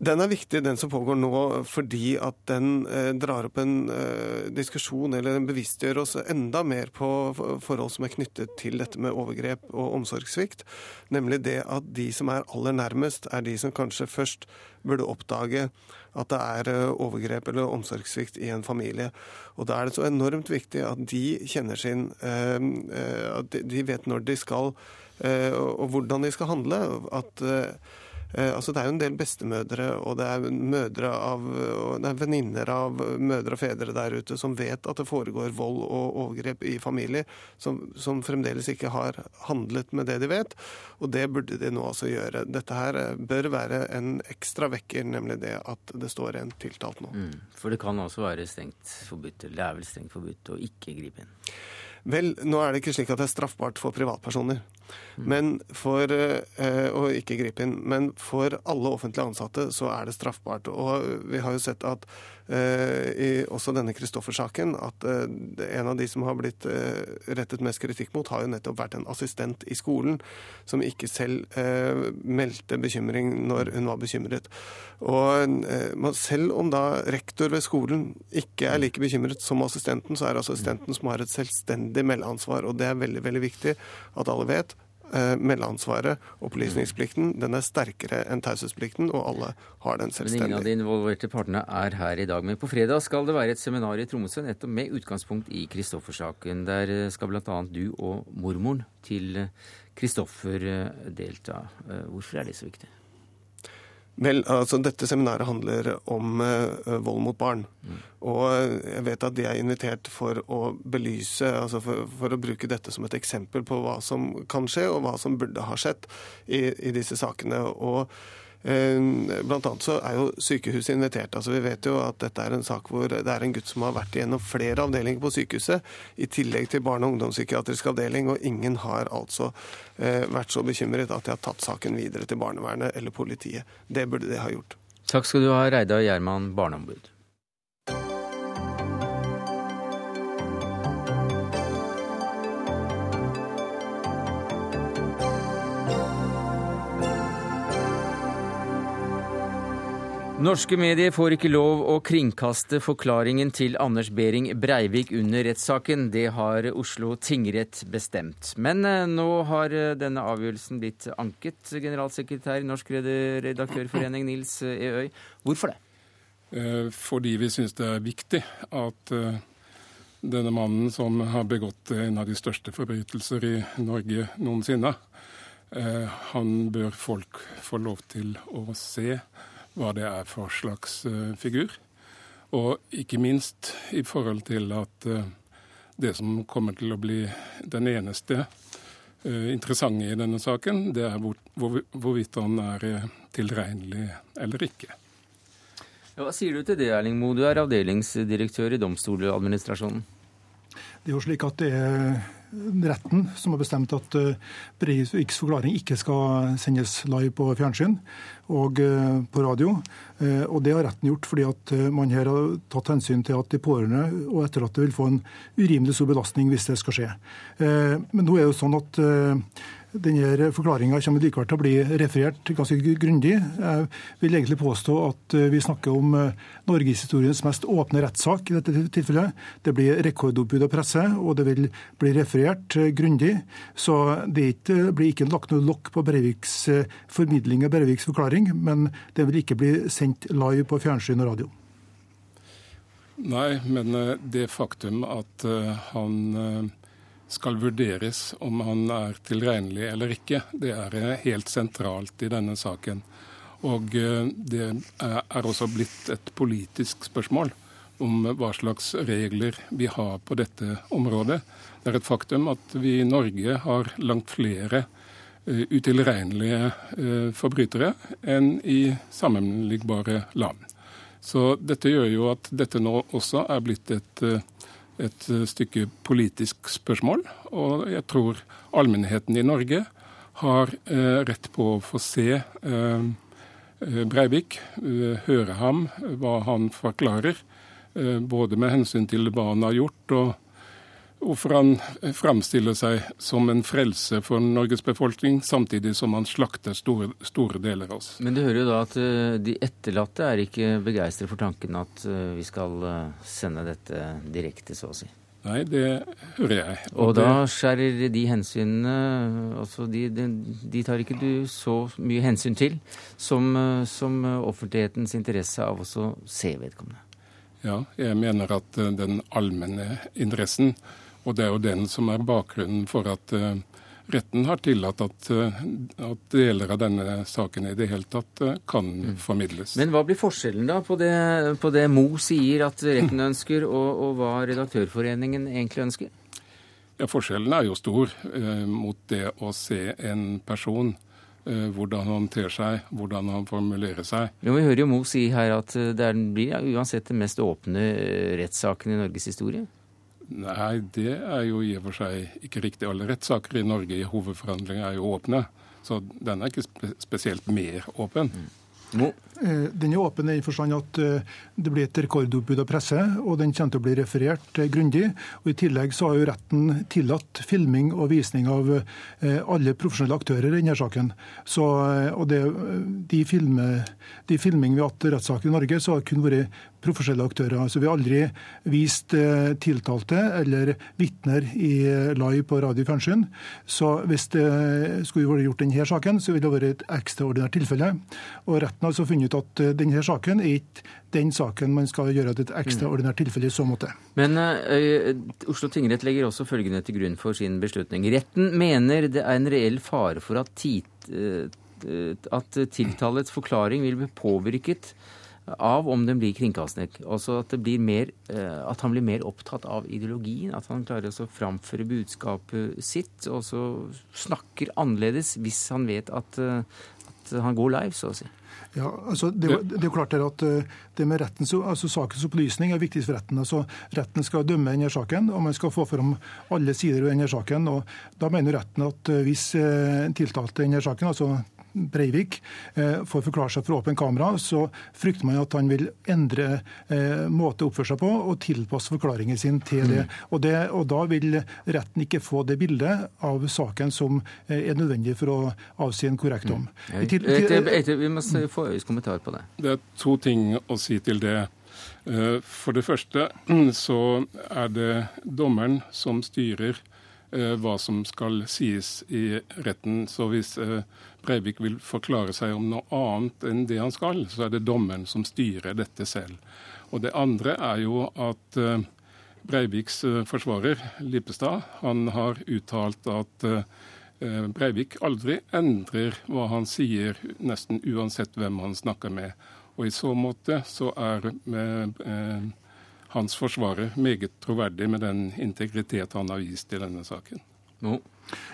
Den er viktig, den som pågår nå, fordi at den eh, drar opp en eh, diskusjon eller den bevisstgjør oss enda mer på forhold som er knyttet til dette med overgrep og omsorgssvikt. Nemlig det at de som er aller nærmest, er de som kanskje først burde oppdage at det er eh, overgrep eller omsorgssvikt i en familie. Og da er det så enormt viktig at de kjenner sin eh, eh At de vet når de skal, eh, og hvordan de skal handle. At altså Det er jo en del bestemødre og det er mødre av, og det er venninner av mødre og fedre der ute som vet at det foregår vold og overgrep i familier, som, som fremdeles ikke har handlet med det de vet. Og det burde de nå altså gjøre. Dette her eh, bør være en ekstra vekker, nemlig det at det står en tiltalt nå. Mm, for det kan også være strengt forbudt, eller det er vel strengt forbudt å ikke gripe inn? Vel, nå er det ikke slik at det er straffbart for privatpersoner. Men for eh, å ikke gripe inn. Men for alle offentlige ansatte så er det straffbart. Og vi har jo sett at i også denne Kristoffer-saken at eh, en av de som har blitt rettet mest kritikk mot, har jo nettopp vært en assistent i skolen som ikke selv meldte bekymring når hun var bekymret. Og selv om da rektor ved skolen ikke er like bekymret som assistenten, så er det assistenten som har et selvstendig meldeansvar. Og det er veldig, veldig viktig at alle vet eh, meldeansvaret, opplysningsplikten, den er sterkere enn taushetsplikten, og alle har den selvstendig. Men ingen av de involverte partene er her i dag. Men på fredag skal det være et seminar i Tromsø nettopp med utgangspunkt i Kristoffer-saken. Der skal bl.a. du og mormoren til Kristoffer eh, delta. Eh, hvorfor er det så viktig? Vel, altså Dette seminaret handler om uh, vold mot barn. Mm. Og jeg vet at de er invitert for å belyse, altså for, for, å bruke dette som et eksempel på hva som kan skje, og hva som burde ha skjedd i, i disse sakene. Og blant annet så er jo sykehuset invitert. altså Vi vet jo at dette er en sak hvor det er en gutt som har vært igjennom flere avdelinger på sykehuset, i tillegg til barne- og ungdomspsykiatrisk avdeling, og ingen har altså eh, vært så bekymret at de har tatt saken videre til barnevernet eller politiet. Det burde de ha gjort. Takk skal du ha, Reidar Gjerman, barneombud. Norske medier får ikke lov å kringkaste forklaringen til Anders Behring Breivik under rettssaken. Det har Oslo tingrett bestemt. Men eh, nå har eh, denne avgjørelsen blitt anket, generalsekretær i Norsk redaktørforening Nils Eøy. Hvorfor det? Eh, fordi vi syns det er viktig at denne mannen som har begått en av de største forbrytelser i Norge noensinne, han bør folk få lov til å se hva det er for slags uh, figur. Og ikke minst i forhold til at uh, det som kommer til å bli den eneste uh, interessante i denne saken, det er hvor, hvor, hvorvidt han er tilregnelig eller ikke. Hva sier du til det, Erling Moe? Du er avdelingsdirektør i Domstoladministrasjonen. Det er jo slik at det er retten som har bestemt at eh, Breiviks forklaring ikke skal sendes live på fjernsyn og eh, på radio. Eh, og Det har retten gjort fordi at man her har tatt hensyn til at de pårørende og etterlatte vil få en urimelig stor belastning hvis det skal skje. Men nå er det jo sånn at denne forklaringa kommer likevel til å bli referert ganske grundig. Jeg vil egentlig påstå at eh, vi snakker om eh, norgeshistoriens mest åpne rettssak i dette tilfellet. Det blir rekordoppbud av presse, og det vil bli referert eh, grundig. Så det blir ikke lagt noe lokk på Breiviks formidling av Breiviks forklaring, men det vil ikke bli sendt live på fjernsyn og radio. Nei, men det faktum at han skal vurderes om han er tilregnelig eller ikke. Det er eh, helt sentralt i denne saken. Og eh, det er også blitt et politisk spørsmål om hva slags regler vi har på dette området. Det er et faktum at vi i Norge har langt flere eh, utilregnelige forbrytere enn i sammenlignbare land. Så dette gjør jo at dette nå også er blitt et et eh, stykke politisk spørsmål. Og jeg tror allmennheten i Norge har eh, rett på å få se eh, Breivik, høre ham, hva han forklarer. Både med hensyn til hva han har gjort, og hvorfor han framstiller seg som en frelse for Norges befolkning, samtidig som han slakter store, store, deler av oss. Men du hører jo da at eh, de etterlatte er ikke begeistret for tanken at eh, vi skal eh, sende dette direkte, så å si? Nei, det hører jeg. Og, og da skjærer de hensynene altså de, de, de, tar ikke du så mye hensyn til som, som offentlighetens interesse av å se vedkommende? Ja, jeg mener at den allmenne interessen og det er jo den som er bakgrunnen for at uh, retten har tillatt at, uh, at, deler av denne saken i det hele tatt uh, kan mm. formidles. Men hva blir forskjellen da på det, på det Mo sier at retten [CLEARS THROAT] ønsker, og, og, hva Redaktørforeningen egentlig ønsker? Ja, Forskjellen er jo stor mot det å se en person hvordan han ter seg, hvordan han formulerer seg. Jo, vi hører jo Mo si her at det blir uansett den mest åpne rettssaken i Norges historie. Nei, det er jo i og for seg ikke riktig. Alle rettssaker i Norge i hovedforhandlinger er jo åpne. Så den er ikke spesielt mer åpen. Mm. No. Eh, den er åpen i den forstand at eh, det blir et rekordoppbud av presse, og den kommer til å bli referert eh, grundig. Og I tillegg så har jo retten tillatt filming og visning av alle profesjonelle aktører i denne saken. Så, og det, de, filme, de filming vi har hatt rettssaker i Norge, så har kun vært profesjonelle aktører. Altså, vi har aldri vist tiltalte eller vitner live på radio fjernsyn. Så hvis det skulle vært gjort denne saken, så ville det vært et ekstraordinært tilfelle. Og retten har altså funnet ut at eh, denne saken er ikke den saken man skal gjøre til et ekstraordinært tilfelle i så måte. Men uh, Oslo tingrett legger også følgende til grunn for sin beslutning. Retten mener det er en reell fare for at, tit, at tiltalets forklaring vil bli påvirket av om den blir kringkastet. Altså at, mer, at, han blir mer opptatt av ideologien. At han klarer å framføre budskapet sitt, og så snakker annerledes hvis han vet at, at han går live, så å si. Ja, altså det, det, er jo klart at eh, det med rettens, altså Sakens opplysning er viktigst for retten. altså Retten skal dømme denne saken, og man skal få fram alle sider ved denne saken. og Da mener retten at eh, hvis eh, tiltalte denne saken, altså Breivik eh, får forklare seg for åpen kamera, så frykter man at han vil endre eh, måte å oppføre seg på og tilpasse forklaringen sin til det. Mm. Og, det. og, Da vil retten ikke få det bildet av saken som eh, er nødvendig for å avsi en korrekt dom. Mm. Vi må få Øyes kommentar på det. Det er to ting å si til det. For det første [CLEARS THROAT] så er det dommeren som styrer hva som skal sies i retten. Så hvis Breivik vil forklare seg om noe annet enn det han skal, så er det dommeren som styrer dette selv. Og Det andre er jo at eh, Breiviks eh, forsvarer, Lippestad, han har uttalt at eh, Breivik aldri endrer hva han sier, nesten uansett hvem han snakker med. Og I så måte så er hans forsvarer meget troverdig med den integritet han har vist i denne saken. No.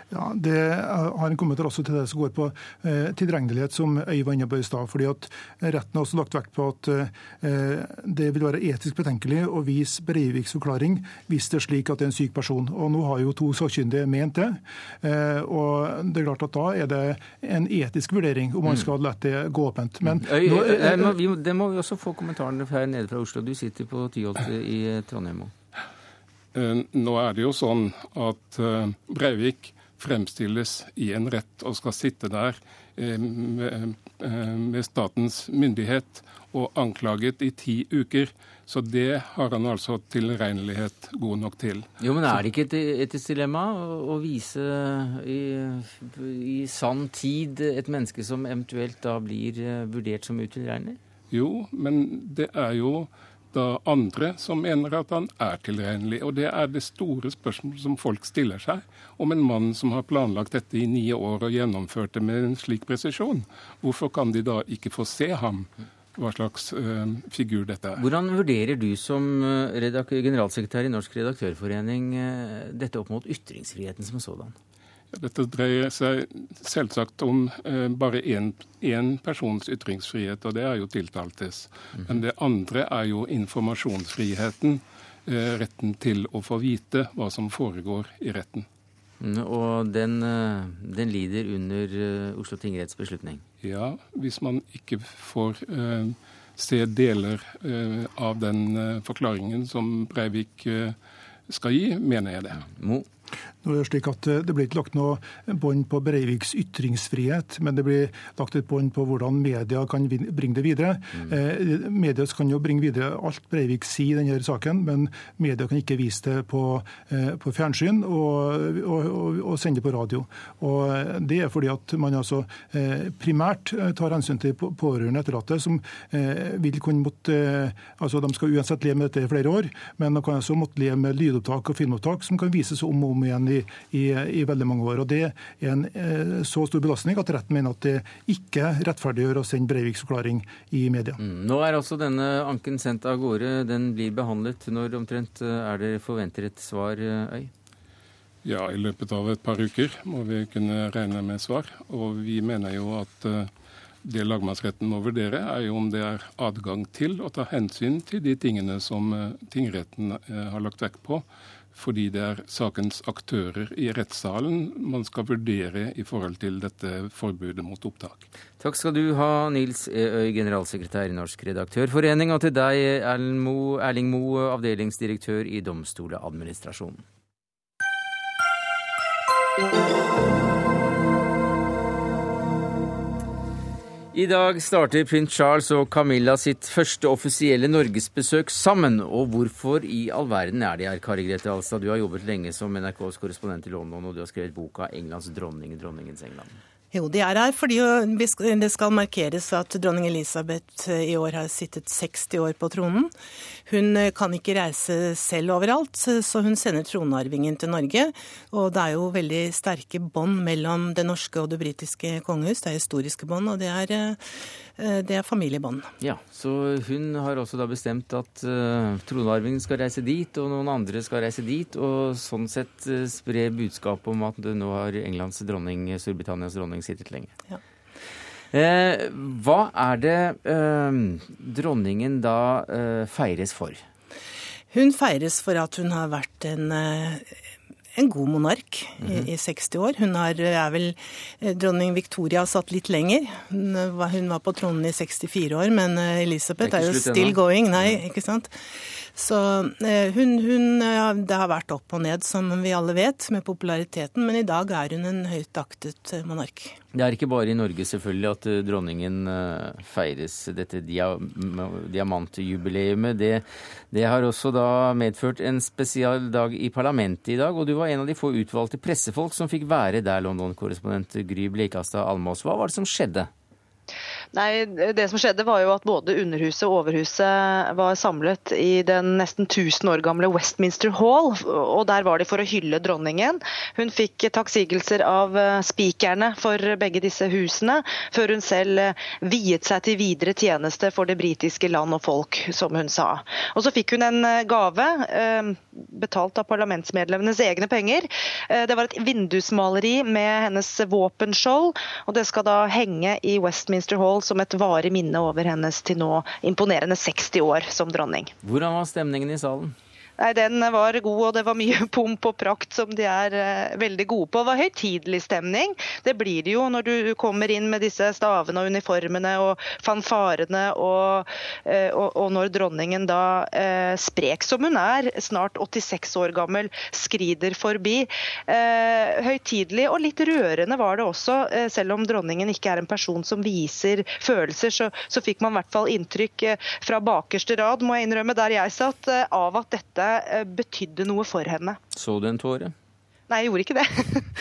Ja, Det har en kommentar også til det som går på eh, tilregnelighet, som Øy var inne på i stad. fordi at Retten har også lagt vekt på at eh, det vil være etisk betenkelig å vise Breiviks forklaring hvis det er slik at det er en syk person. Og Nå har jo to sakkyndige ment det. Eh, og det er klart at Da er det en etisk vurdering om man mm. skal la det gå åpent. Men Øy, nå, eh, det må vi også få kommentarene her nede fra Oslo. Du sitter på Tyholt i Trondheim. Eh, nå er det jo sånn at eh, Breivik fremstilles i en rett og skal sitte der eh, med statens myndighet og anklaget i ti uker. Så det har han altså tilregnelighet god nok til. Jo, Men er det ikke et etisk dilemma å vise i, i, sann tid et menneske som eventuelt da blir vurdert som utilregnelig? Jo, men det er jo da andre som mener at han er tilregnelig. Og det er det store spørsmålet som folk stiller seg, om en mann som har planlagt dette i ni år og gjennomført det med en slik presisjon. Hvorfor kan de da ikke få se ham? Hva slags uh, figur dette er. Hvordan vurderer du som eh, generalsekretær i Norsk redaktørforening uh, dette opp mot ytringsfriheten som sådan? Dette dreier seg selvsagt om eh, bare én persons ytringsfrihet, og det er jo tiltaltes. Mhm. Men det andre er jo informasjonsfriheten. Eh, retten til å få vite hva som foregår i retten. Mm, og den, eh, den lider under eh, Oslo tingretts beslutning? Ja, hvis man ikke får eh, se deler eh, av den forklaringen som Breivik skal gi, mener jeg det. Mo? Nå er Det slik at eh, det blir ikke lagt noe bånd på Breiviks ytringsfrihet, men det blir lagt et bånd på hvordan media kan bringe det videre. Mm. Eh, media kan jo bringe videre alt Breivik sier i denne saken, men media kan ikke vise det på, eh, på fjernsyn og, og, og, og, sende det på radio. Og eh, Det er fordi at man altså eh, primært eh, tar hensyn til pårørende etterlatte, som vil kunne måtte altså De skal uansett leve med dette i flere år, men de kan også måtte leve med lydopptak og filmopptak som kan vises om og om igjen i i, i, veldig mange år. Og Det er en eh, så stor belastning at retten mener at det ikke rettferdiggjør å sende Breiviks forklaring i media. Mm. Nå er altså denne anken sendt av gårde. Den blir behandlet. Når omtrent eh, er det forventer et svar, eh, Øy? Ja, I løpet av et par uker må vi kunne regne med svar. Og vi mener jo at det lagmannsretten må vurdere, er jo om det er adgang til å ta hensyn til de tingene som tingretten har lagt vekt på fordi det er sakens aktører i rettssalen man skal vurdere i forhold til dette forbudet mot opptak. Takk skal du ha, Nils Eøy, Øy, generalsekretær i Norsk redaktørforening, og til deg, Erling Moe, avdelingsdirektør i Domstoladministrasjonen. I dag starter prins Charles og Camilla sitt første offisielle norgesbesøk sammen. Og hvorfor i all verden er de her, Kari Grete Alstad? Du har jobbet lenge som NRKs korrespondent i London, og du har skrevet boka 'Englands dronning, dronningens England'. Jo, de er her fordi det skal markeres at dronning Elisabeth eh, i år har sittet 60 år på tronen. Hun eh, kan ikke reise selv overalt, så hun sender tronarvingen til Norge. Og det er jo veldig sterke bånd mellom det norske og det britiske kongehus. Det er historiske bånd, og det er, det er familiebånd. Ja, så hun har også da bestemt at tronarvingen skal reise dit, og noen andre skal reise dit, og sånn sett spre budskapet om at nå har Englands dronning, Storbritannias dronning, sittet lenge. Ja. Eh, hva er det eh, dronningen da eh, feires for? Hun feires for at hun har vært en, eh, en god monark mm -hmm. i, i, 60 år. Hun har, er vel eh, Dronning Victoria satt litt lenger. Hun var, på tronen i 64 år, men eh, Elisabeth er, er, jo still going. Nei, ikke sant. Så eh, hun, hun, Det har vært opp og ned, som vi alle vet, med populariteten, men i dag er hun en høyt aktet eh, monark. Det er ikke bare i Norge selvfølgelig at eh, dronningen feires dette diamantjubileet. Det, det har også da medført en spesial dag i parlamentet i dag, og du var en av de få utvalgte pressefolk som fikk være der, London-korrespondent Gry Blekastad Almås. Hva var det som skjedde? Nei, Det som skjedde var jo at både Underhuset og Overhuset var samlet i den nesten 1000 år gamle Westminster Hall. og Der var de for å hylle dronningen. Hun fikk takksigelser av eh, spikerne for begge disse husene, før hun selv eh, viet seg til videre tjeneste for det britiske land og folk, som hun sa. Og Så fikk hun en eh, gave. betalt av parlamentsmedlemmenes egne penger. Det var et vindusmaleri med hennes våpenskjold, og det skal da henge i Westminster Hall som et varig minne over hennes til nå imponerende 60 år som dronning. Hvordan var stemningen i salen? Nei, Den var god, og det var mye [LAUGHS] pomp og prakt som de er uh, veldig gode på. Det var høytidelig stemning. Det blir det jo når du kommer inn med disse stavene og uniformene og fanfarene, og, uh, og, og når dronningen da, uh, sprek som hun er, snart 86 år gammel, skrider forbi. høytidelig og litt rørende var det også, selv om dronningen ikke er en person som viser følelser, så, så fikk man i hvert fall inntrykk fra bakerste rad, må jeg innrømme, der jeg satt, av at dette betydde noe for henne. Så du en tåre? Nei, jeg gjorde ikke det.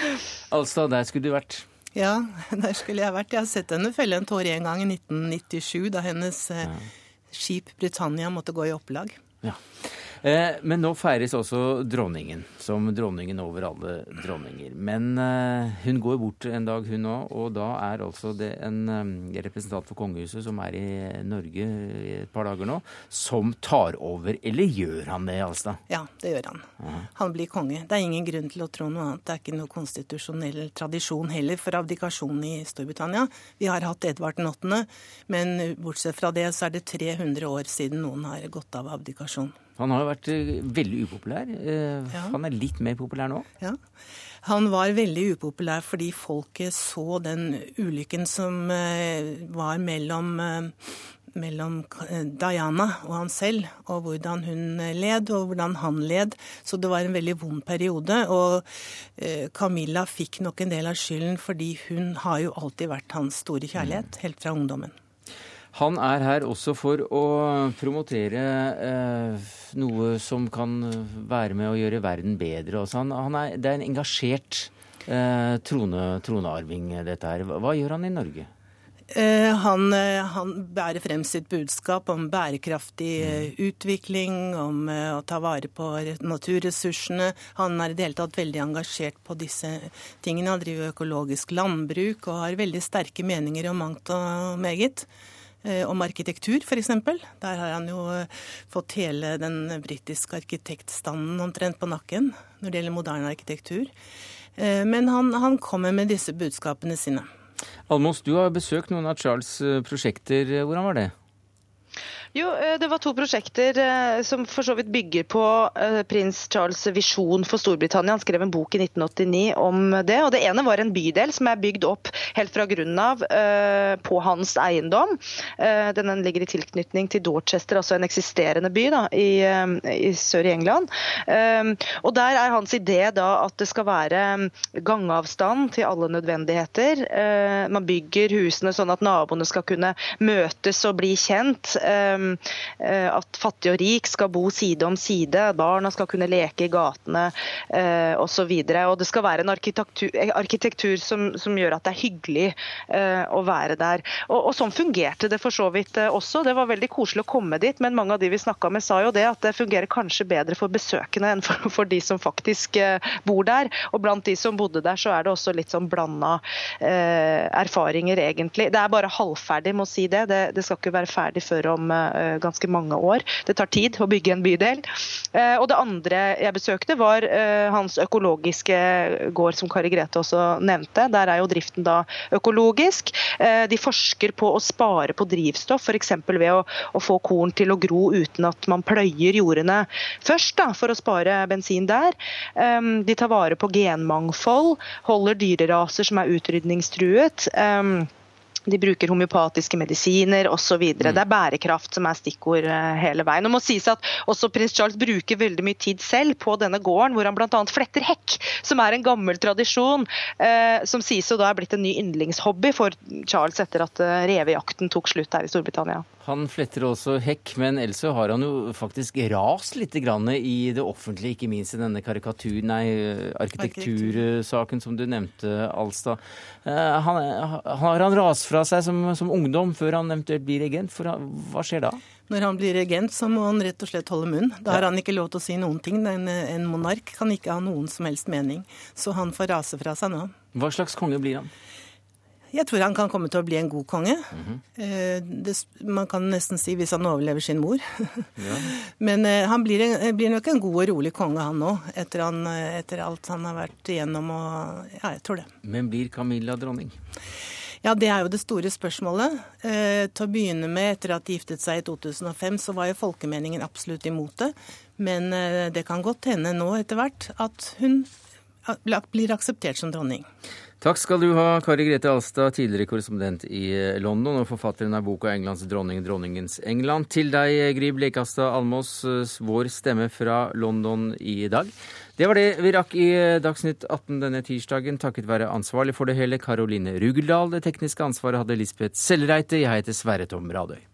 [LAUGHS] altså, der skulle du vært. Ja, [LAUGHS] der skulle jeg vært. Jeg har sett henne felle en tåre en gang i 1997, da hennes eh, ja. skip Britannia måtte gå i opplag. Ja. Eh, men nå feires også dronningen, som dronningen over alle dronninger. Men eh, hun går bort en dag, hun òg, og da er altså det en eh, representant for kongehuset som er i Norge i et par dager nå, som tar over. Eller gjør han det, Alstad? Ja, det gjør han. Aha. Han blir konge. Det er ingen grunn til å tro noe annet. Det er ikke noe konstitusjonell tradisjon heller for abdikasjon i Storbritannia. Vi har hatt Edvard den 8., men bortsett fra det så er det 300 år siden noen har gått av abdikasjon. Han har jo vært eh, veldig upopulær. Eh, ja. Han er litt mer populær nå? Ja. Han var veldig upopulær fordi folket så den ulykken som eh, var mellom, mellom Diana og han selv, og hvordan hun led og hvordan han led. Så det var en veldig vond periode. Og Camilla fikk nok en del av skylden fordi hun har jo alltid vært hans store kjærlighet, helt fra ungdommen. Han er her også for å promotere eh, noe som kan være med å gjøre verden bedre. Han, han er, det er en engasjert eh, trone, tronearving, dette her. Hva gjør han i Norge? Eh, han, eh, han, bærer frem sitt budskap om bærekraftig mm. utvikling, om å ta vare på naturressursene. Han er i det hele tatt veldig engasjert på disse tingene. Han driver økologisk landbruk og har veldig sterke meninger om mangt og meget. Eh, om arkitektur, f.eks. Der har han jo eh, fått hele den britiske arkitektstanden omtrent på nakken når det gjelder moderne arkitektur. Eh, men han, han kommer med disse budskapene sine. Almos, du har besøkt noen av Charles' prosjekter. Hvordan var det? Jo, eh, Det var to prosjekter eh, som for så vidt bygger på eh, prins Charles' visjon for Storbritannia. Han skrev en bok i 1989 om det. og Det ene var en bydel som er bygd opp helt fra grunnen av på hans eiendom. Den ligger i tilknytning til Dorchester, altså en eksisterende by da, i, i sør i England. Og Der er hans idé da at det skal være gangavstand til alle nødvendigheter. Man bygger husene sånn at naboene skal kunne møtes og bli kjent. Eh, at fattig og rik skal bo side om side, barna skal kunne leke i gatene eh, osv. Det skal være en arkitektur, arkitektur som, som, gjør at det er hyggelig eh, å være der. Og, og, Sånn fungerte det for så vidt også. Det var veldig koselig å komme dit, men mange av de vi snakka med sa jo det at det fungerer kanskje bedre for besøkende enn for, for de som faktisk bor der. Og blant de som bodde der, så er det også litt sånn blanda eh, erfaringer, egentlig. Det er bare halvferdig, må si det. det. Det skal ikke være ferdig før om Eh, ganske mange år. Det tar tid å bygge en bydel. Eh, og det andre jeg besøkte, var eh, hans økologiske gård, som Kari Grete også nevnte. Der er jo driften da økologisk. De forsker på å spare på drivstoff, f.eks. ved å, å, få korn til å gro uten at man pløyer jordene først, da, for å spare bensin der. De tar vare på genmangfold, holder dyreraser som er utrydningstruet. De bruker homeopatiske medisiner osv. Mm. Det er bærekraft som er stikkord eh, hele veien. Det må sies at også prins Charles bruker veldig mye tid selv på denne gården, hvor han bl.a. fletter hekk, som er en gammel tradisjon, eh, som sies å da er blitt en ny yndlingshobby for Charles etter at eh, revejakten tok slutt her i Storbritannia. Han fletter også hekk, men ellers så har han jo faktisk rast litt i det offentlige, ikke minst i denne karikatur, nei, arkitektursaken som du nevnte, Alstad. Uh, han, har han rast fra seg som, som, ungdom før han eventuelt blir regent? For hva skjer da? Når han blir regent, så må han rett og slett holde munn. Da har han ikke lov til å si noen ting. En, en monark kan ikke ha noen som helst mening. Så han får rase fra seg nå. Hva slags konge blir han? Jeg tror han kan komme til å bli en god konge. Mm -hmm. det, man kan nesten si hvis han overlever sin mor. ja. [LAUGHS] Men uh, han blir, en, blir, nok en god og rolig konge, han nå, etter, etter alt han har vært igjennom. Og, ja, jeg tror det. Men blir Camilla dronning? Ja, det er jo det store spørsmålet. Eh, til å begynne med, etter at de giftet seg i 2005, så var jo folkemeningen absolutt imot det. Men eh, det kan godt hende nå etter hvert at hun blir akseptert som dronning. Takk skal du ha, Kari Grete Alstad, tidligere korrespondent i eh, London og forfatteren av boka 'Englands dronning, dronningens England'. Til deg, Gry Blekastad Almås, eh, vår stemme fra London i dag. Det var det vi rakk i eh, Dagsnytt 18 denne tirsdagen, takket være ansvarlig for det hele Karoline Rugeldal. Det tekniske ansvaret hadde Lisbeth Sellreite. Jeg heter Sverre Tom Radøy.